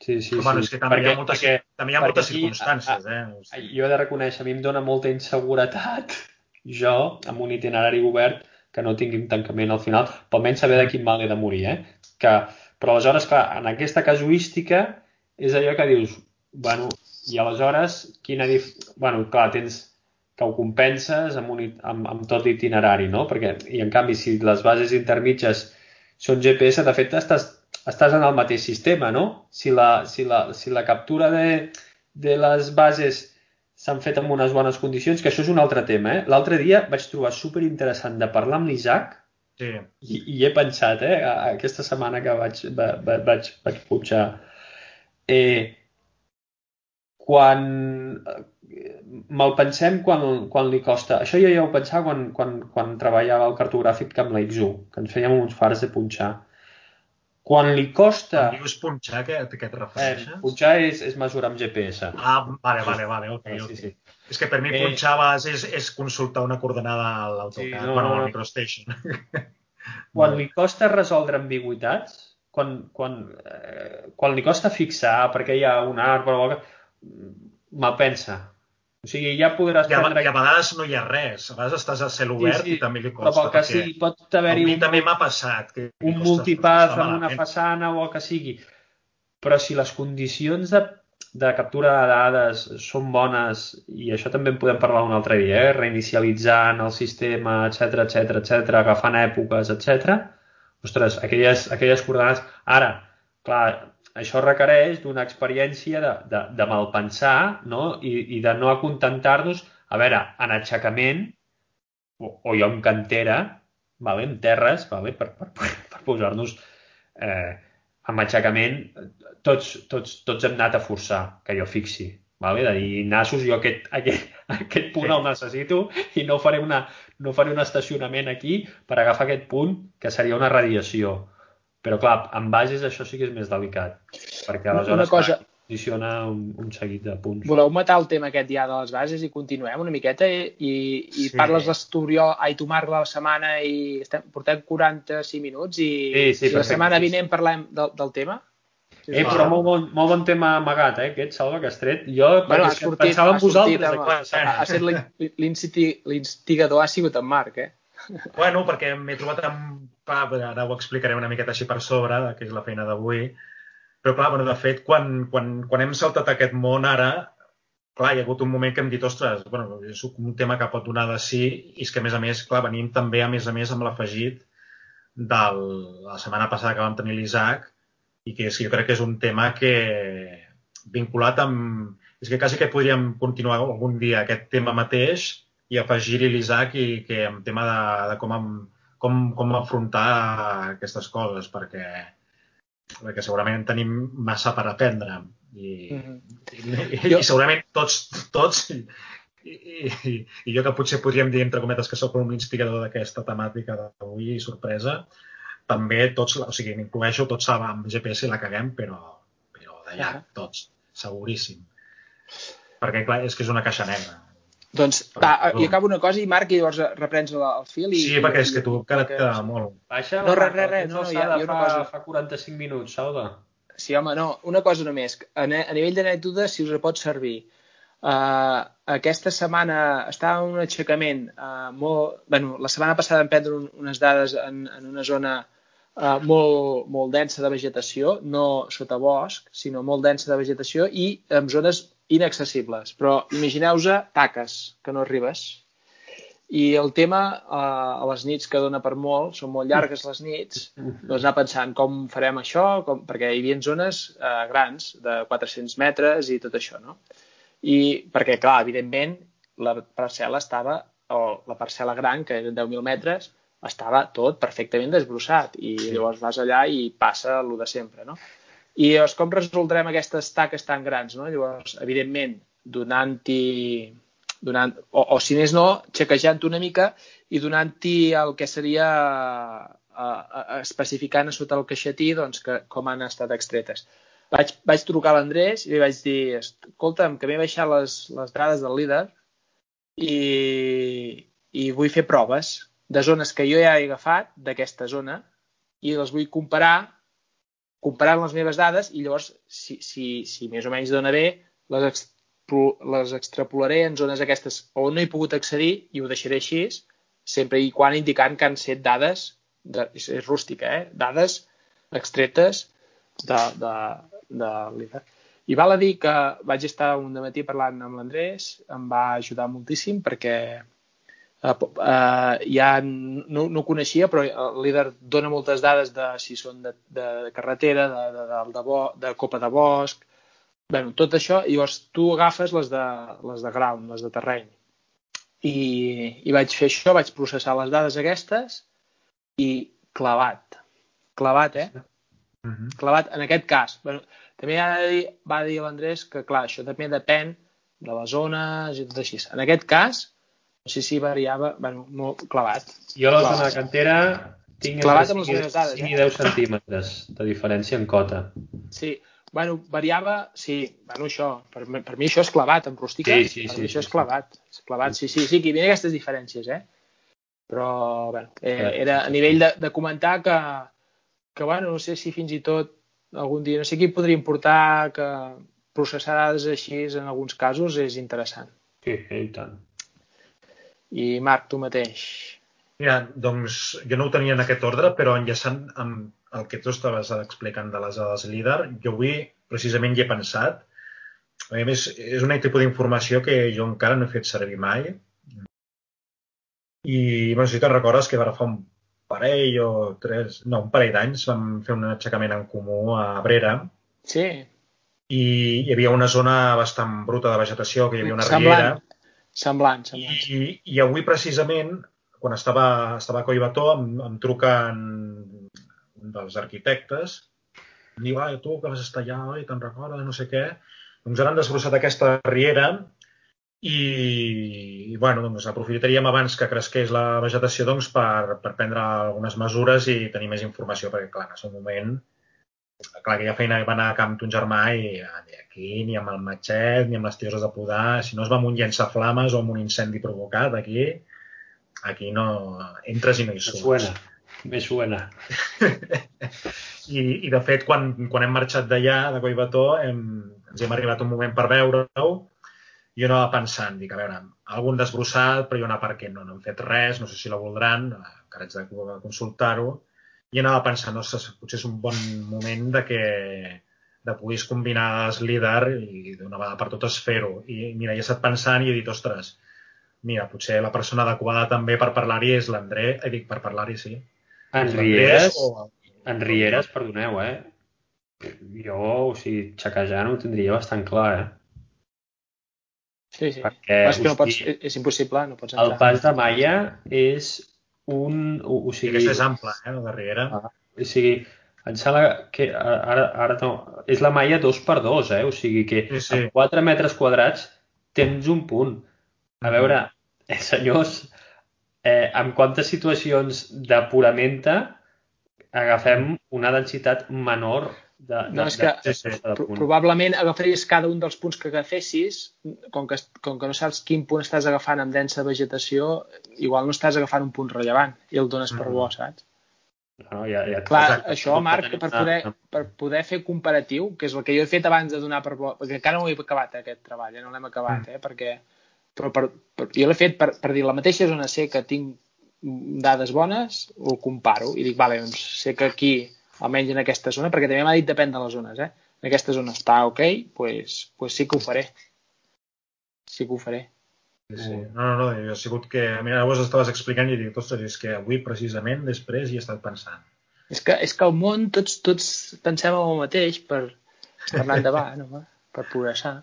Sí, sí, bueno, sí. és que també hi ha Perquè- moltes, perquè- també hi ha perquè moltes aquí, circumstàncies, a- eh? O sigui, Jo he de reconèixer, a mi em dóna molta inseguretat *laughs* jo, amb un itinerari obert, que no tingui un tancament al final, però almenys saber de quin mal he de morir, eh? Que, però aleshores, clar, en aquesta casuística és allò que dius, bueno, i aleshores, quina dif... Bueno, clar, tens que ho compenses amb, un, amb, amb tot l'itinerari, no? Perquè, i en canvi, si les bases intermitges són GPS, de fet, estàs, estàs en el mateix sistema, no? Si la, si la, si la captura de, de les bases s'han fet en unes bones condicions, que això és un altre tema, eh? L'altre dia vaig trobar super interessant de parlar amb l'Isaac sí. i, i he pensat, eh, aquesta setmana que vaig, va, va, vaig, vaig punxar, eh, quan eh, me'l pensem quan, quan li costa, això jo ja ho pensava quan, quan, quan treballava al cartogràfic amb la XU, que ens fèiem uns fars de punxar. Quan li costa... Quan dius punxar, què, què et Eh, refereixes? punxar és, és mesurar amb GPS. Ah, vale, vale, vale, ok, Sí, ok. sí, sí. És que per mi Eh, punxar és, és consultar una coordenada a l'AutoCAD, Sí, no, bueno, no, al no. MicroStation. *laughs* Quan li costa resoldre ambigüitats, quan, quan, eh, quan li costa fixar perquè hi ha un arbre o algo, me'l pensa. O sigui, ja podràs I a, prendre... I a vegades no hi ha res. A vegades estàs a cel obert sí, i també li però costa. pel que sigui, pot a haver-hi mi un, també m'ha passat. Que, un està amb una façana o el que sigui. Però si les condicions de, de captura de dades són bones i això també en podem parlar un altre dia, eh? reinicialitzant el sistema, etc etc etc, agafant èpoques, etc. Ostres, aquelles, aquelles coordenades... Ara, clar, això requereix d'una experiència de, de, de malpensar no? I, i de no acontentar-nos. A veure, en aixecament, o, o jo en cantera, vale? en terres, vale? per, per, *laughs* per posar-nos eh, amb aixecament, tots, tots, tots hem anat a forçar que jo fixi. Vale? De dir, nassos, jo aquest, aquest, aquest punt sí. el necessito i no faré, una, no faré un estacionament aquí per agafar aquest punt, que seria una radiació. Però, clar, amb bases això sí que és més delicat, perquè aleshores una cosa, condiciona un, un seguit de punts. Voleu matar el tema aquest ja de les bases i continuem una miqueta i, i, i sí. parles l'Esturió, ai, tu Marc, la setmana i estem, portem 45 minuts i, sí, sí, i la setmana vinent parlem del, del tema? Sí, eh, però molt bon, molt bon tema amagat, eh, aquest, Salva, que has tret. Jo bueno, ha sortit, pensava en vosaltres. Sortit, ha, ha estat l'instigador, ha sigut en Marc, eh? Bueno, perquè m'he trobat amb... Ara ho explicaré una miqueta així per sobre, que és la feina d'avui. Però, clar, bueno, de fet, quan, quan, quan hem saltat aquest món ara, clar, hi ha hagut un moment que hem dit, ostres, bueno, és un tema que pot donar de sí, i és que, a més a més, clar, venim també, a més a més, amb l'afegit de la setmana passada que vam tenir l'Isaac, i que és, jo crec que és un tema que vinculat amb... És que quasi que podríem continuar algun dia aquest tema mateix i afegir-hi l'Isaac i que en tema de, de com, com, com afrontar aquestes coses, perquè, perquè segurament tenim massa per aprendre i, mm -hmm. i, i, i segurament tots, tots i, i, i jo que potser podríem dir entre cometes que sóc un instigador d'aquesta temàtica d'avui i sorpresa, també tots, o sigui, m'incloeixo, tots amb GPS la caguem, però, però d'allà, tots, seguríssim. Perquè, clar, és que és una caixa negra. Doncs, va, i acabo una cosa i Marc, i llavors reprens el, el fil. I, sí, perquè és que tu encara et queda molt. Baixa, no, res, res, res. No, no, hi ha, hi ha una cosa... Fa 45 minuts, Sauda. Sí, home, no, una cosa només. A, a nivell d'anècdotes, si us pot servir. Uh, aquesta setmana estava en un aixecament uh, molt... Bueno, la setmana passada vam prendre un, unes dades en, en una zona uh, molt, molt densa de vegetació, no sota bosc, sinó molt densa de vegetació i en zones inaccessibles. Però imagineu-vos taques, que no arribes. I el tema, eh, a les nits que dona per molt, són molt llargues les nits, doncs anar pensant com farem això, com, perquè hi havia zones eh, grans, de 400 metres i tot això, no? I perquè, clar, evidentment, la parcel·la estava, o la parcel·la gran, que eren 10.000 metres, estava tot perfectament desbrossat i llavors vas allà i passa el de sempre, no? I llavors, com resoldrem aquestes taques tan grans? No? Llavors, evidentment, donant-hi donant, o, o si més no, xequejant una mica i donant-hi el que seria a, a, especificant a sota el caixetí doncs, que, com han estat extretes. Vaig, vaig trucar a l'Andrés i li vaig dir escolta'm, que m'he baixat les, les dades del líder i, i vull fer proves de zones que jo ja he agafat d'aquesta zona i les vull comparar comparant les meves dades i llavors, si, si, si més o menys dona bé, les, expo, les extrapolaré en zones aquestes on no he pogut accedir i ho deixaré així, sempre i quan indicant que han set dades, de, és, és rústica, eh? dades extretes de, de, de l'IDA. I val a dir que vaig estar un matí parlant amb l'Andrés, em va ajudar moltíssim perquè Uh, uh, ja no, no coneixia, però el líder dona moltes dades de si són de, de carretera, de, de, de, de, bo, de copa de bosc, bueno, tot això, i llavors tu agafes les de, les de ground, les de terreny. I, I vaig fer això, vaig processar les dades aquestes i clavat. Clavat, eh? Uh -huh. Clavat en aquest cas. Bueno, també va dir, va dir l'Andrés que, clar, això també depèn de les zones i tot així. En aquest cas, sí, sí, variava, bueno, molt clavat. Jo a la zona cantera tinc clavat amb les meves dades, 5 i 10 eh? centímetres de diferència en cota. Sí, bueno, variava, sí, bueno, això, per, per mi això és clavat, en rústica, sí, sí, per sí, mi això sí, és clavat, és clavat, sí, sí, sí, que hi havia aquestes diferències, eh? Però, bueno, eh, era a nivell de, de comentar que, que, bueno, no sé si fins i tot algun dia, no sé qui podria importar que processar dades així en alguns casos és interessant. Sí, i tant. I Marc, tu mateix. Mira, doncs jo no ho tenia en aquest ordre, però enllaçant amb el que tu estaves explicant de les dades líder, jo avui precisament hi he pensat A més, és un tipus d'informació que jo encara no he fet servir mai. I, bueno, si te'n recordes que ara fa un parell o tres, no, un parell d'anys vam fer un aixecament en comú a Abrera. Sí. I hi havia una zona bastant bruta de vegetació, que hi havia una Semblant. riera. Semblant, semblant. I, I avui, precisament, quan estava, estava a Collbató, em, em truquen un dels arquitectes, em diu, ai, tu que vas estar allà, oi, te'n recordes, no sé què. Doncs ara han desbrossat aquesta riera i, i bueno, doncs aprofitaríem abans que cresqués la vegetació doncs, per, per prendre algunes mesures i tenir més informació, perquè, clar, en el moment, clar, aquella feina va anar a camp ton germà i ni aquí, ni amb el matxet, ni amb les tioses de podar, si no es va amb un llançaflames o amb un incendi provocat aquí, aquí no entres i no hi surts. suena, me suena. *laughs* I, i de fet, quan, quan hem marxat d'allà, de Collbató, hem, ens hem arribat un moment per veure-ho, jo anava pensant, dic, a veure, algun desbrossat, però jo anava per què no, no hem fet res, no sé si la voldran, encara haig de consultar-ho, i anava pensant, ostres, potser és un bon moment de que de poder combinar els líder i d'una vegada per totes fer-ho. I mira, he estat pensant i he dit, ostres, mira, potser la persona adequada també per parlar-hi és l'André, eh, dic, per parlar-hi, sí. En Rieres, o- en Rieres, perdoneu, eh? Jo, o sigui, xequejant ho tindria bastant clar, eh? Sí, sí. Perquè, és que no pots, és impossible, no pots El entrar. pas de Maia és un... O, o I sigui, aquesta és ampla, eh, la de Riera. Ah. o sigui, em sembla que ara, ara no, és la malla 2 per 2 eh? O sigui que Sí, sí. amb 4 metres quadrats tens un punt. A veure, eh, senyors, eh, en quantes situacions de puramenta agafem una densitat menor de, de, No, és que de, sí. de Pro-. Probablement agafaries cada un dels punts que agafessis, com que, com que no saps quin punt estàs agafant amb densa vegetació, igual no estàs agafant un punt rellevant i el dones per Mm. bo, saps? No, ja, ja, Clar, Exacte. això, Marc, per poder, per poder fer comparatiu, que és el que jo he fet abans de donar per bo, perquè encara no ho he acabat, aquest treball, eh? no l'hem acabat, eh? perquè però per, per, jo l'he fet per, per dir la mateixa zona sé que tinc dades bones, ho comparo i dic, vale, doncs sé que aquí, almenys en aquesta zona, perquè també m'ha dit depèn de les zones, eh? en aquesta zona està ok, pues, pues sí que ho faré. Sí que ho faré. Sí. No, no, no, jo he sigut que... Mira, vos estaves explicant i dic, ostres, és que avui precisament després hi he estat pensant. És que, és que al món tots, tots pensem en el mateix per, per anar endavant, *laughs* home, per progressar.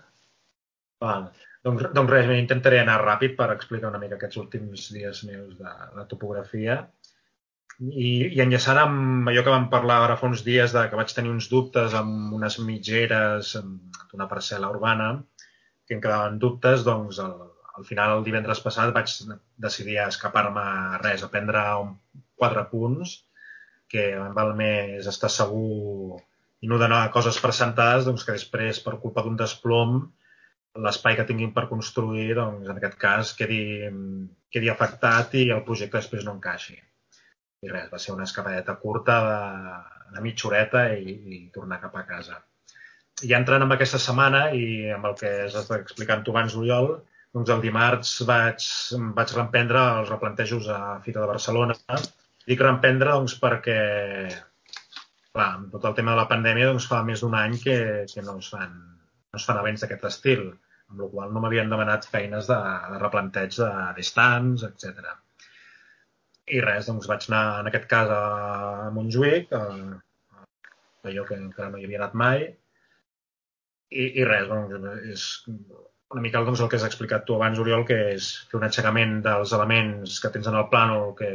Val. Doncs, doncs res, intentaré anar ràpid per explicar una mica aquests últims dies meus de, de topografia. I, I enllaçant amb allò que vam parlar ara fa uns dies de que vaig tenir uns dubtes amb unes mitgeres d'una parcel·la urbana que em quedaven dubtes, doncs el, al final el divendres passat vaig decidir escapar-me a res, a prendre un, quatre punts que em val més estar segur i no donar coses per sentades doncs, que després per culpa d'un desplom l'espai que tinguin per construir, doncs, en aquest cas, quedi, quedi afectat i el projecte després no encaixi. I res, va ser una escapadeta curta de, de mitja horeta i, i tornar cap a casa. I entrant en aquesta setmana i amb el que has estat explicant tu abans, Oriol, doncs el dimarts vaig, vaig reemprendre els replantejos a Fira de Barcelona. Dic reemprendre doncs, perquè clar, amb tot el tema de la pandèmia doncs, fa més d'un any que, que no, es fan, no es fan events d'aquest estil, amb la qual no m'havien demanat feines de, de replanteig de distants, etc. I res, doncs vaig anar en aquest cas a Montjuïc, a, a allò que encara no hi havia anat mai, i, i res, doncs, és una mica doncs, el que has explicat tu abans, Oriol, que és fer un aixecament dels elements que tens en el plànol que,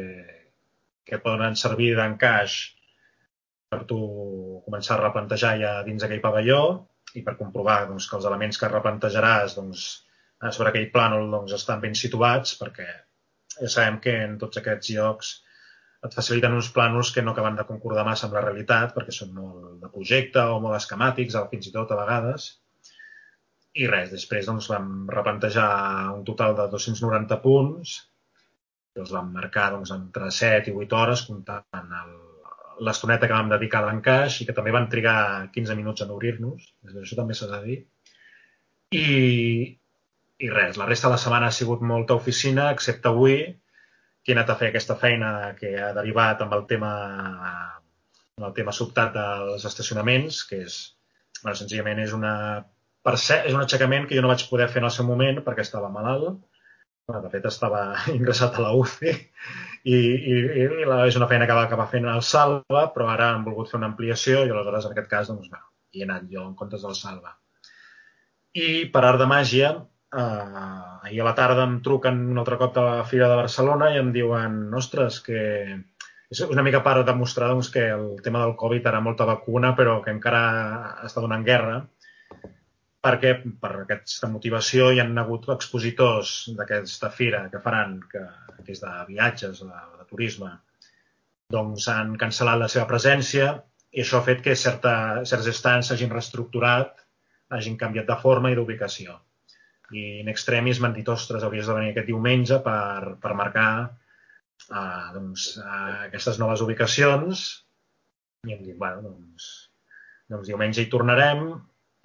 que poden servir d'encaix per tu començar a replantejar ja dins aquell pavelló i per comprovar doncs, que els elements que replantejaràs doncs, sobre aquell plànol doncs, estan ben situats perquè ja sabem que en tots aquests llocs et faciliten uns plànols que no acaben de concordar massa amb la realitat perquè són molt de projecte o molt esquemàtics, fins i tot a vegades. I res, després doncs, vam replantejar un total de 290 punts i els vam marcar doncs, entre 7 i 8 hores comptant l'estoneta que vam dedicar a l'encaix i que també van trigar 15 minuts en obrir-nos, això també s'ha de dir. I, I res, la resta de la setmana ha sigut molta oficina, excepte avui, que he anat a fer aquesta feina que ha derivat amb el tema, amb el tema sobtat dels estacionaments, que és, bueno, senzillament és una per ser, és un aixecament que jo no vaig poder fer en el seu moment perquè estava malalt. Bueno, de fet, estava *laughs* ingressat a la UCI i, i, i la, és una feina que va acabar fent al Salva, però ara han volgut fer una ampliació i aleshores, en aquest cas, doncs, bueno, hi he anat jo en comptes del Salva. I per art de màgia, eh, ahir a la tarda em truquen un altre cop de la Fira de Barcelona i em diuen, ostres, que és una mica per demostrar doncs, que el tema del Covid era molta vacuna, però que encara està donant guerra, perquè per aquesta motivació hi han hagut expositors d'aquesta fira que faran, que, que és de viatges, de, de turisme, doncs han cancel·lat la seva presència i això ha fet que certa, certs estants s'hagin reestructurat, hagin canviat de forma i d'ubicació. I in extremis m'han dit, ostres, hauries de venir aquest diumenge per, per marcar uh, doncs, uh, aquestes noves ubicacions i hem dit, bueno, doncs, doncs diumenge hi tornarem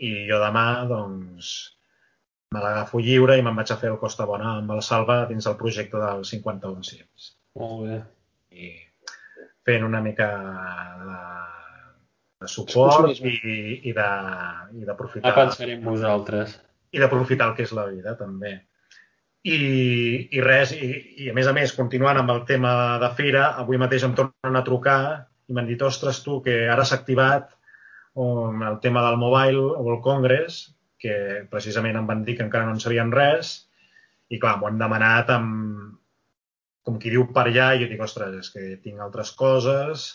i jo demà doncs, me l'agafo lliure i me'n vaig a fer el Costa Bona amb el Salva dins del projecte del 51 Cims. Molt bé. I fent una mica de, de suport i, i d'aprofitar... Ja pensaré en vosaltres. I d'aprofitar el que és la vida, també. I, i res, i, i a més a més, continuant amb el tema de fira, avui mateix em tornen a trucar i m'han dit, ostres, tu, que ara s'ha activat um, el tema del Mobile World Congress, que precisament em van dir que encara no en sabien res, i clar, m'ho han demanat amb, com qui diu per allà, i jo dic, ostres, és que tinc altres coses,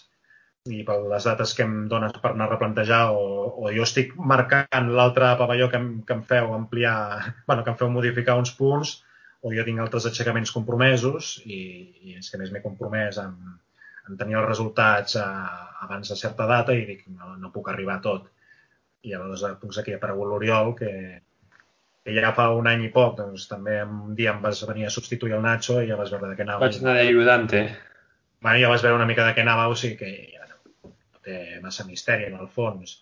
i per les dates que em dones per anar a replantejar o, o jo estic marcant l'altre pavelló que em, que em feu ampliar, *laughs* bueno, que em feu modificar uns punts o jo tinc altres aixecaments compromesos i, i és que més m'he compromès en, en tenir els resultats a, abans de certa data i dic, no, no puc arribar a tot. I aleshores doncs, aquí ha aparegut l'Oriol, que, que ja fa un any i poc, doncs també un dia em vas venir a substituir el Nacho i ja vas veure de què anava. Vaig anar d'ajudante. Bueno, ja vas veure una mica de què anava, o sigui que té massa misteri en el fons.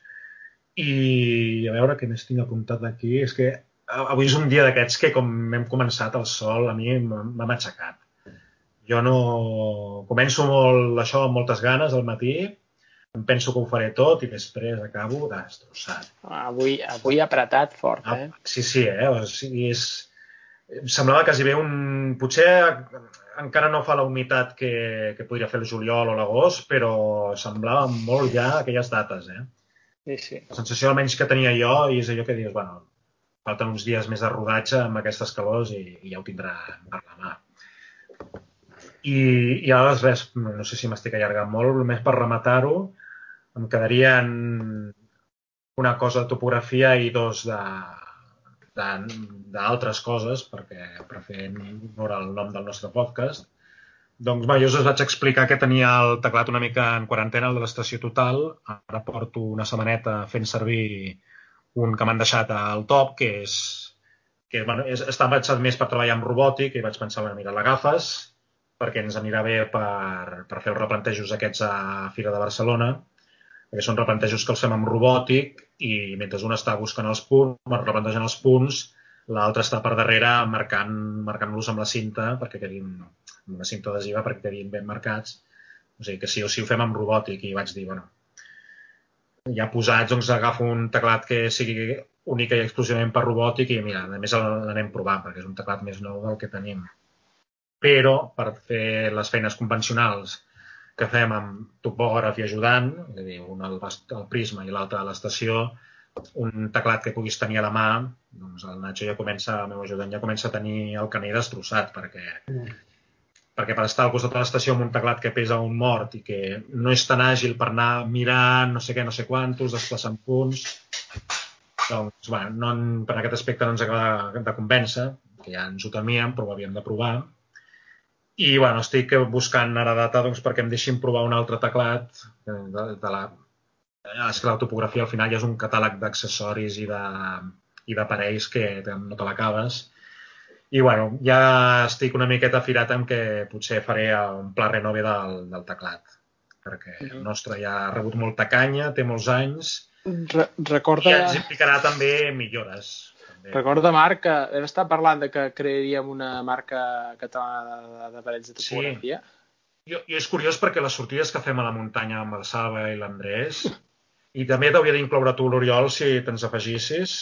I a veure què més tinc apuntat d'aquí, és que avui és un dia d'aquests que com hem començat el sol a mi m'ha matxacat. Jo no... Començo molt això amb moltes ganes al matí, em penso que ho faré tot i després acabo destrossat. Avui, avui ha apretat fort, ah, eh? Sí, sí, eh? O sigui, és... Em semblava quasi bé un... Potser encara no fa la humitat que, que podria fer el juliol o l'agost, però semblava molt ja aquelles dates, eh? Sí, sí. La sensació almenys que tenia jo i és allò que dius, bueno, falten uns dies més de rodatge amb aquestes calors i, i ja ho tindrà per la mà. I, i ara res, no sé si m'estic allargant molt, només per rematar-ho, em quedarien una cosa de topografia i dos de d'altres coses, perquè per honor al nom del nostre podcast. Doncs bé, jo us vaig explicar que tenia el teclat una mica en quarantena, el de l'estació total. Ara porto una setmaneta fent servir un que m'han deixat al top, que és que bueno, és, està pensat més per treballar amb robòtic i vaig pensar, bueno, mira, l'agafes perquè ens anirà bé per, per fer els replantejos aquests a Fira de Barcelona, perquè són replantejos que els fem amb robòtic i mentre un està buscant els punts, replantejant els punts, l'altre està per darrere marcant marcant-los amb la cinta perquè quedin amb una cinta adhesiva perquè quedin ben marcats. O sigui que si, si ho fem amb robòtic i vaig dir, bueno, ja posats, doncs agafo un teclat que sigui única i exclusivament per robòtic i mira, a més l'anem provant perquè és un teclat més nou del que tenim. Però per fer les feines convencionals que fem amb topògraf i ajudant, és a dir, un al, al prisma i l'altre a l'estació, un teclat que puguis tenir a la mà, doncs el Nacho ja comença, el meu ajudant ja comença a tenir el canell destrossat perquè mm perquè per estar al costat de l'estació amb un teclat que pesa un mort i que no és tan àgil per anar mirant no sé què, no sé quantos, desplaçant punts, doncs, bueno, no, per aquest aspecte no ens acaba de convèncer, que ja ens ho temíem, però ho havíem de provar. I, bueno, estic buscant ara data doncs, perquè em deixin provar un altre teclat de, de la... És que la topografia al final ja és un catàleg d'accessoris i d'aparells que no te l'acabes i bueno, ja estic una miqueta firat amb que potser faré un pla renove del, del teclat, perquè mm -hmm. el nostre ja ha rebut molta canya, té molts anys, Re recorda... i ens implicarà també millores. Recorda, Marc, que hem estat parlant de que crearíem una marca catalana d'aparells de topografia. Sí. I, I és curiós perquè les sortides que fem a la muntanya amb el Salva i l'Andrés I també t'hauria d'incloure tu, l'Oriol, si te'ns afegissis.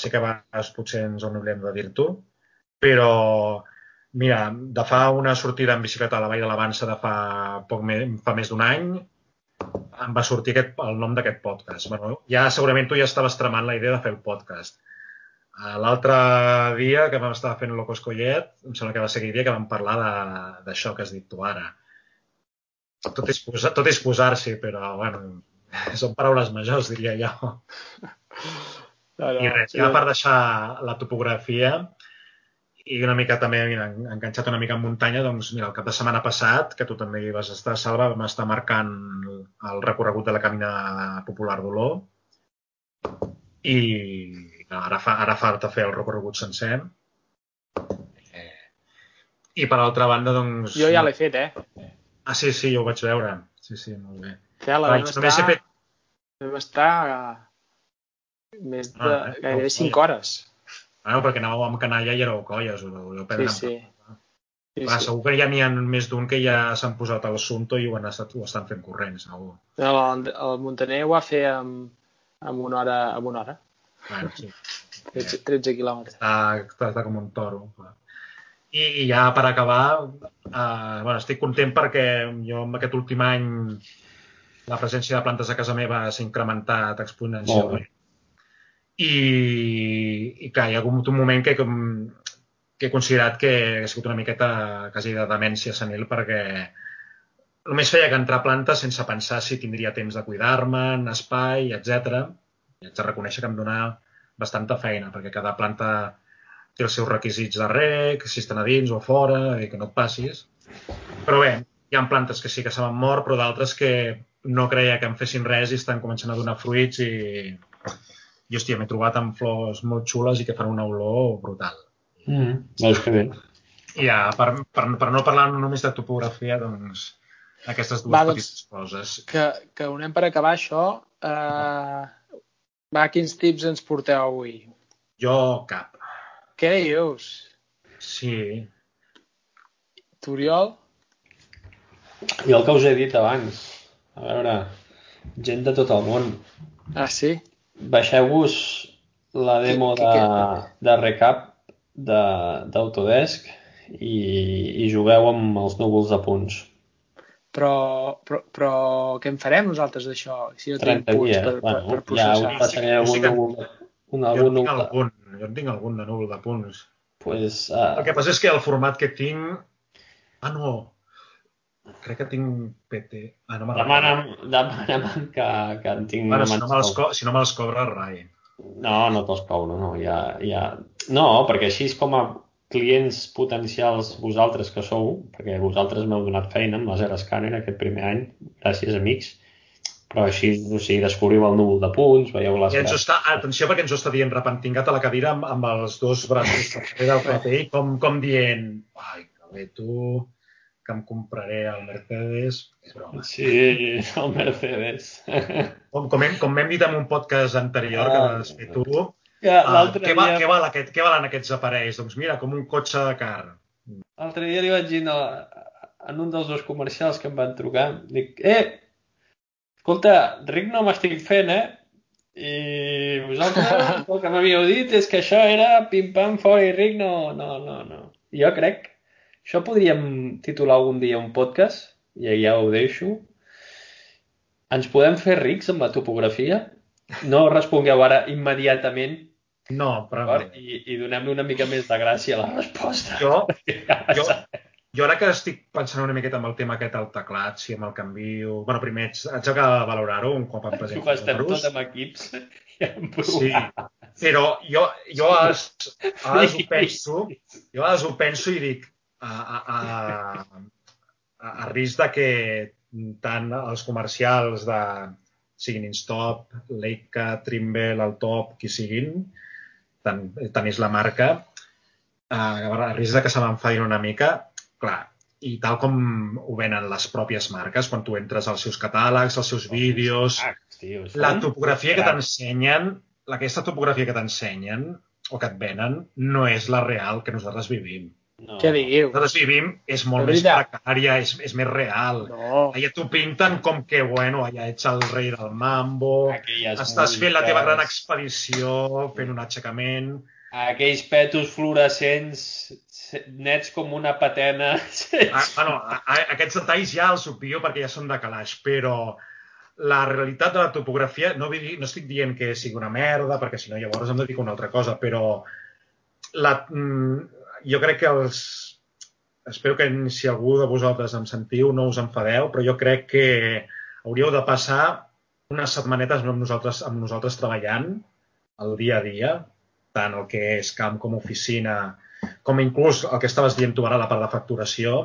Sé que a vegades potser ens en oblidem de dir-t'ho, però mira, de fa una sortida en bicicleta a la Vall de l'Avança de fa, poc més, fa més d'un any, em va sortir aquest, el nom d'aquest podcast. Bueno, ja segurament tu ja estaves tramant la idea de fer el podcast. L'altre dia que vam estar fent Locos Collet, em sembla que va ser aquell dia que vam parlar d'això que has dit tu ara. Tot és, posar, tot és posar-s'hi, però bueno, *laughs* són paraules majors, diria jo. No, no, I res, ja per deixar la topografia, i una mica també mira, enganxat una mica en muntanya, doncs mira, el cap de setmana passat, que tu també hi vas estar, Salva, vam estar marcant el recorregut de la Camina Popular d'Olor i ara, fa, ara falta fer el recorregut sencer. Eh, I per altra banda, doncs... Jo ja l'he fet, eh? Ah, sí, sí, jo ho vaig veure. Sí, sí, molt bé. Fela, vam estar... Fet... Vam estar més de ah, eh? gairebé 5 hores. Bueno, perquè anàveu amb canalla i éreu colles. Ho, ho sí, sí. Sí, Clar, sí. Segur que ja n'hi ha més d'un que ja s'han posat al assumpte i ho, han estat, ho estan fent corrent, segur. No, el, el Montaner ho va fer amb, amb una hora. Amb una hora. Bueno, sí. 13, 13 quilòmetres. Està, està, està com un toro. Clar. I, I ja per acabar, eh, bueno, estic content perquè jo en aquest últim any la presència de plantes a casa meva s'ha incrementat exponencialment i, i clar, hi ha hagut un moment que, que he considerat que ha sigut una miqueta quasi de demència senil perquè només feia que entrar plantes sense pensar si tindria temps de cuidar-me'n, espai, etc. I haig de reconèixer que em dona bastanta feina, perquè cada planta té els seus requisits de rec, si estan a dins o a fora, i que no et passis. Però bé, hi ha plantes que sí que se m'han mort, però d'altres que no creia que em fessin res i estan començant a donar fruits i, i hòstia, m'he trobat amb flors molt xules i que fan una olor brutal. Mm, veus que bé. I ja, per, per, per no parlar només de topografia, doncs, aquestes dues Va, doncs, petites coses. Que, que anem per acabar això. Uh, va, quins tips ens porteu avui? Jo cap. Què dius? Sí. Turiol? I el que us he dit abans. A veure, gent de tot el món. Ah, sí? baixeu-vos la demo de, de recap d'Autodesk i, i jugueu amb els núvols de punts. Però, però, però què en farem nosaltres d'això? Si no 30 punts. Per, bueno, per, per ja ho passaré algun sí núvol. Un, algun jo, en tinc algun, jo en tinc algun de núvol de punts. Pues, uh... El que passa és que el format que tinc... Ah, no, Crec que tinc PT. Ah, no demana'm, demana'm que, que en tinc... Bueno, si no, me co si no me les cobra, rai. No, no te'ls cobro, no. Ja, ja... No, perquè així és com a clients potencials vosaltres que sou, perquè vosaltres m'heu donat feina amb la Zero Scanner aquest primer any, gràcies amics, però així, o sigui, descobriu el núvol de punts, veieu les... I ens està, atenció, perquè ens ho està dient repentingat a la cadira amb, amb els dos braços del PTI, com, com dient, ai, que bé, tu que em compraré el Mercedes. És broma. Sí, el Mercedes. Com, com, hem, com hem dit en un podcast anterior ah, que vas fer tu, ja, uh, què, va, dia... què, val aquest, què valen aquests aparells? Doncs mira, com un cotxe de car. L'altre dia li vaig dir no, en un dels dos comercials que em van trucar, dic, eh, escolta, ric no m'estic fent, eh? I vosaltres *laughs* el que m'havíeu dit és que això era pim-pam, fora i ric, no, no, no, no. Jo crec això podríem titular algun dia un podcast, i ja ho deixo. Ens podem fer rics amb la topografia? No respongueu ara immediatament. No, però... I, i donem-li una mica més de gràcia a la resposta. Jo, *laughs* jo, jo ara que estic pensant una miqueta amb el tema aquest del teclat, si amb el canvio... bueno, primer haig, haig de valorar-ho un cop em presenti. Tu estem tot amb equips *laughs* i amb Sí, però jo, jo a vegades, a vegades ho penso, jo a vegades ho penso i dic, a, a, a, a risc de que tant els comercials de siguin Instop, Leica, Trimble, el Top, qui siguin, tant, tant és la marca, eh, a risc de que se m'enfadin una mica, clar, i tal com ho venen les pròpies marques, quan tu entres als seus catàlegs, als seus vídeos, la topografia que t'ensenyen, aquesta topografia que t'ensenyen o que et venen no és la real que nosaltres vivim. No. Què diu? nosaltres vivim és molt De més precària, és, és més real. No. Allà t'ho pinten com que, bueno, allà ets el rei del mambo, ha estàs fent la teva gran expedició, fent un aixecament... Aquells petos fluorescents nets com una patena. Ah, bueno, a, a, aquests detalls ja els obvio perquè ja són de calaix, però la realitat de la topografia, no, vull dir, no estic dient que sigui una merda, perquè si no llavors em dedico a una altra cosa, però la, mm, jo crec que els... Espero que si algú de vosaltres em sentiu no us enfadeu, però jo crec que hauríeu de passar unes setmanetes amb nosaltres, amb nosaltres treballant el dia a dia, tant el que és camp com oficina, com inclús el que estaves dient tu ara, la part de facturació,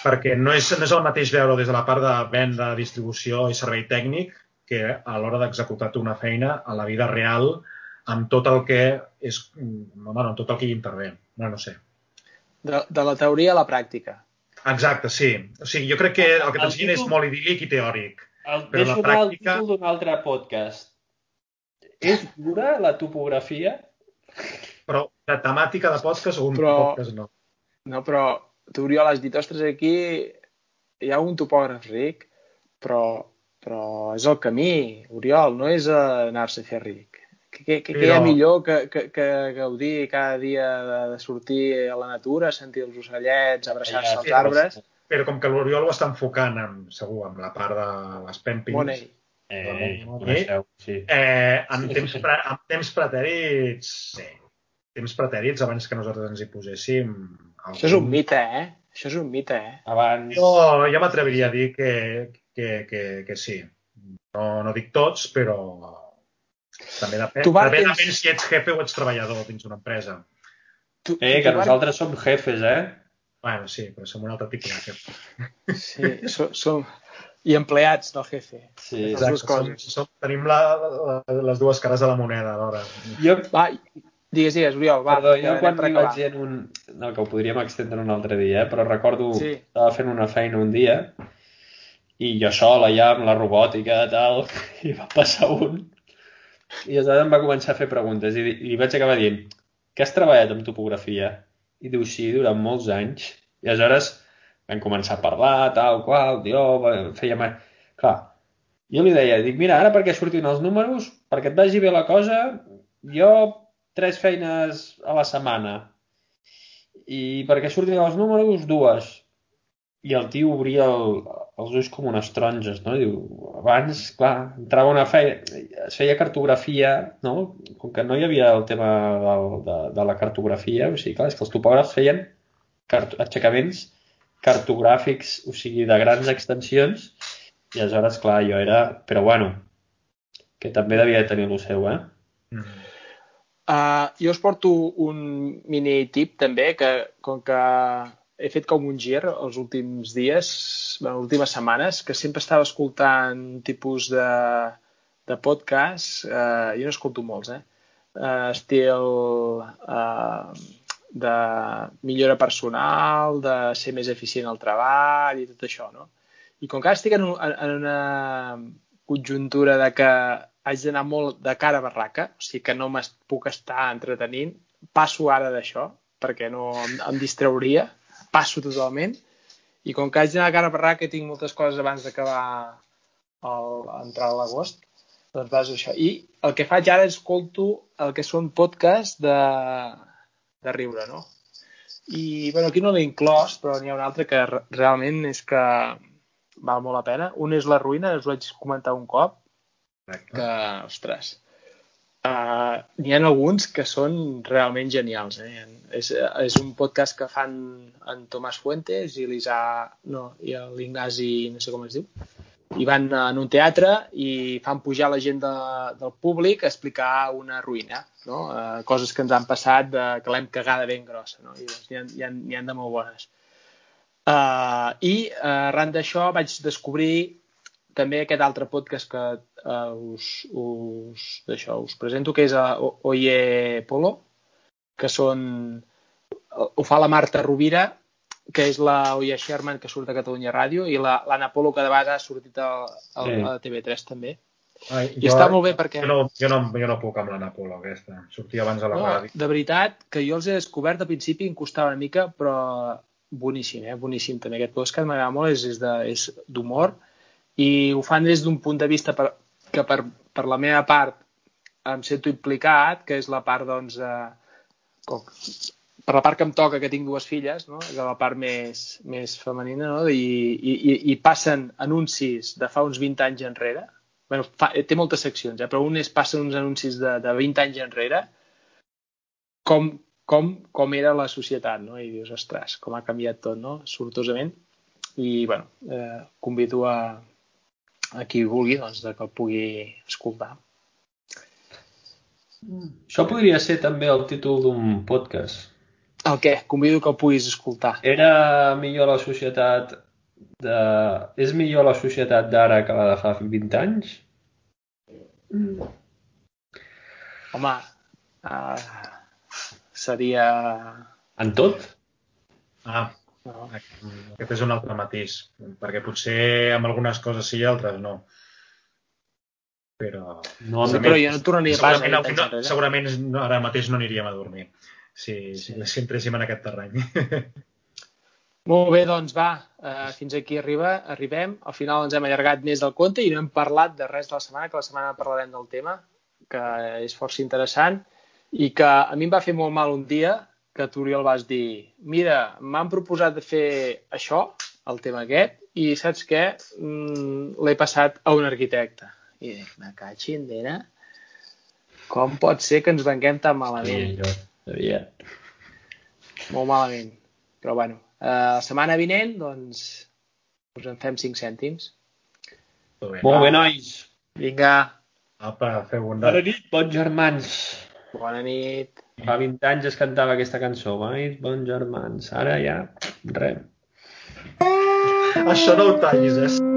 perquè no és, no és el mateix veure des de la part de venda, distribució i servei tècnic que a l'hora d'executar una feina a la vida real amb tot el que és, bueno, amb tot el que hi intervé. No, no sé. De, de la teoria a la pràctica. Exacte, sí. O sigui, jo crec que el que t'ensenyen és molt idíl·lic i teòric. El, Però deixo la anar el pràctica- títol d'un altre podcast. És dura la topografia? Però de temàtica de podcast o un Però- podcast no. No, però tu, Oriol, has dit, ostres, aquí hi ha un topògraf ric, però, però és el camí, Oriol, no és anar-se a fer ric. Què, què, què hi ha millor que, que, que gaudir cada dia de, de sortir a la natura, sentir els ocellets, abraçar-se als sí, arbres? Però com que l'Oriol ho està enfocant amb, segur, amb la part de les pèmpings, Money. Eh, coneixeu, sí. Eh, en, temps pre, en temps pretèrits, sí. Temps pretèrits abans que nosaltres ens hi poséssim. Això és un mite, eh? Això és un mite, eh? Abans... Jo, jo m'atreviria a dir que, que, que, que sí. No, no dic tots, però també depèn, Tu, també tens- depèn si ets jefe o ets treballador dins d'una empresa. Tu, Eh, que tu, nosaltres som jefes, eh? Bueno, sí, però som un altre tipus de jefe. Sí, som, som... I empleats del jefe. Sí. Les dues som, som, tenim la, la, les dues cares de la moneda alhora. Jo, Va, digues, digues, Oriol, va. perdó, jo quan hi vaig en un... No, que ho podríem extendre un altre dia, eh? però recordo Sí. estava fent una feina un dia i jo sol allà amb la robòtica i tal, *laughs* i va passar un i aleshores em va començar a fer preguntes i, li vaig acabar dient que has treballat amb topografia? I diu, sí, durant molts anys. I aleshores vam començar a parlar, tal, qual, jo feia... ma- Clar, jo li deia, dic, mira, ara perquè surtin els números, perquè et vagi bé la cosa, jo tres feines a la setmana. I perquè surtin els números, dues. I el tio obria el, els ulls com unes taronges, no? Diu, abans, clar, entrava una feina, es feia cartografia, no? Com que no hi havia el tema del, de, de la cartografia, o sigui, clar, és que els topògrafs feien cart aixecaments cartogràfics, o sigui, de grans extensions, i aleshores, clar, jo era... Però bueno, que també devia tenir el seu, eh? Mm. Uh, jo us porto un mini tip també, que com que he fet com un gir els últims dies, les últimes setmanes, que sempre estava escoltant tipus de, de podcast, uh, jo n'escolto molts, eh? Uh, estil uh, de millora personal, de ser més eficient al treball i tot això, no? I com que estic en, un, en una conjuntura de que haig d'anar molt de cara a barraca, o sigui que no puc estar entretenint, passo ara d'això, perquè no em, em distrauria, passo totalment, i com que haig d'anar de cara a barraca i tinc moltes coses abans d'acabar el- entrar a l'agost, doncs vas això. I el que faig ara és escolto el que són podcasts de, de riure, no? I, bueno, aquí no l'he inclòs, però n'hi ha un altre que re- realment és que val molt la pena. Un és La Ruïna, us ho vaig comentar un cop, Correcte. que, ostres, uh, n'hi ha alguns que són realment genials. Eh? És, és un podcast que fan en Tomàs Fuentes i l'Isà, no, i l'Ignasi, no sé com es diu, i van en un teatre i fan pujar la gent de, del públic a explicar una ruïna, no? uh, coses que ens han passat de, que l'hem cagada ben grossa, no? i doncs, n'hi ha, ha, ha de molt bones. Uh, I uh, arran d'això vaig descobrir també aquest altre podcast que uh, us, us, d'això, us presento, que és a Oye Polo, que són... Ho fa la Marta Rovira, que és la Oye Sherman, que surt a Catalunya Ràdio, i la- l'Anna Polo, que de vegades ha sortit a, a, Sí. a TV3 també. Ai, I està molt bé perquè... Jo no, jo, no, jo no puc amb la Nàpola, aquesta. Sortia abans a la No, ràdio. de veritat, que jo els he descobert al principi, em costava una mica, però boníssim, eh? boníssim també. Aquest podcast m'agrada molt, és, és de- és d'humor, i ho fan des d'un punt de vista per, que per, per la meva part em sento implicat, que és la part, doncs, de, com, per la part que em toca, que tinc dues filles, no? de la part més, més femenina, no? I, i- i passen anuncis de fa uns 20 anys enrere, bueno, fa, té moltes seccions, eh? però un és passen uns anuncis de, de 20 anys enrere, com, com, com era la societat, no? I dius, ostres, com ha canviat tot, no? Sortosament. I, bueno, eh, convido a, a qui vulgui, doncs, de que el pugui escoltar. Això podria ser també el títol d'un podcast. El què? Convido que el puguis escoltar. Era millor la societat de... És millor la societat d'ara que la de fa 20 anys? Home, uh, seria... En tot? Ah, No. aquest és un altre matís, perquè potser amb algunes coses sí i altres no. Però... No, Sí, però jo no tornaria pas a segurament, al 20 anys final, enrere. segurament no, ara mateix no aniríem a dormir si, si, si entréssim en aquest terreny. *laughs* Molt bé, doncs va, uh, fins aquí arriba, arribem. Al final ens hem allargat més del compte i no hem parlat de res de la setmana, que la setmana parlarem del tema, que és força interessant i que a mi em va fer molt mal un dia que tu, Oriol, vas dir mira, m'han proposat de fer això, el tema aquest, i saps què? Mm, L'he passat a un arquitecte. I dic, me catxin, nena, com pot ser que ens venguem tan malament? jo sabia. molt malament. Però bueno, eh, la setmana vinent, doncs, us en fem 5 cèntims. Molt bé. Molt bé, nois. Vinga, Apa, feu un Bona nit, bons germans. bona nit. Fa 20 anys es cantava aquesta cançó. Nit, bons germans. Ara ja, res. Això no ho tallis, eh?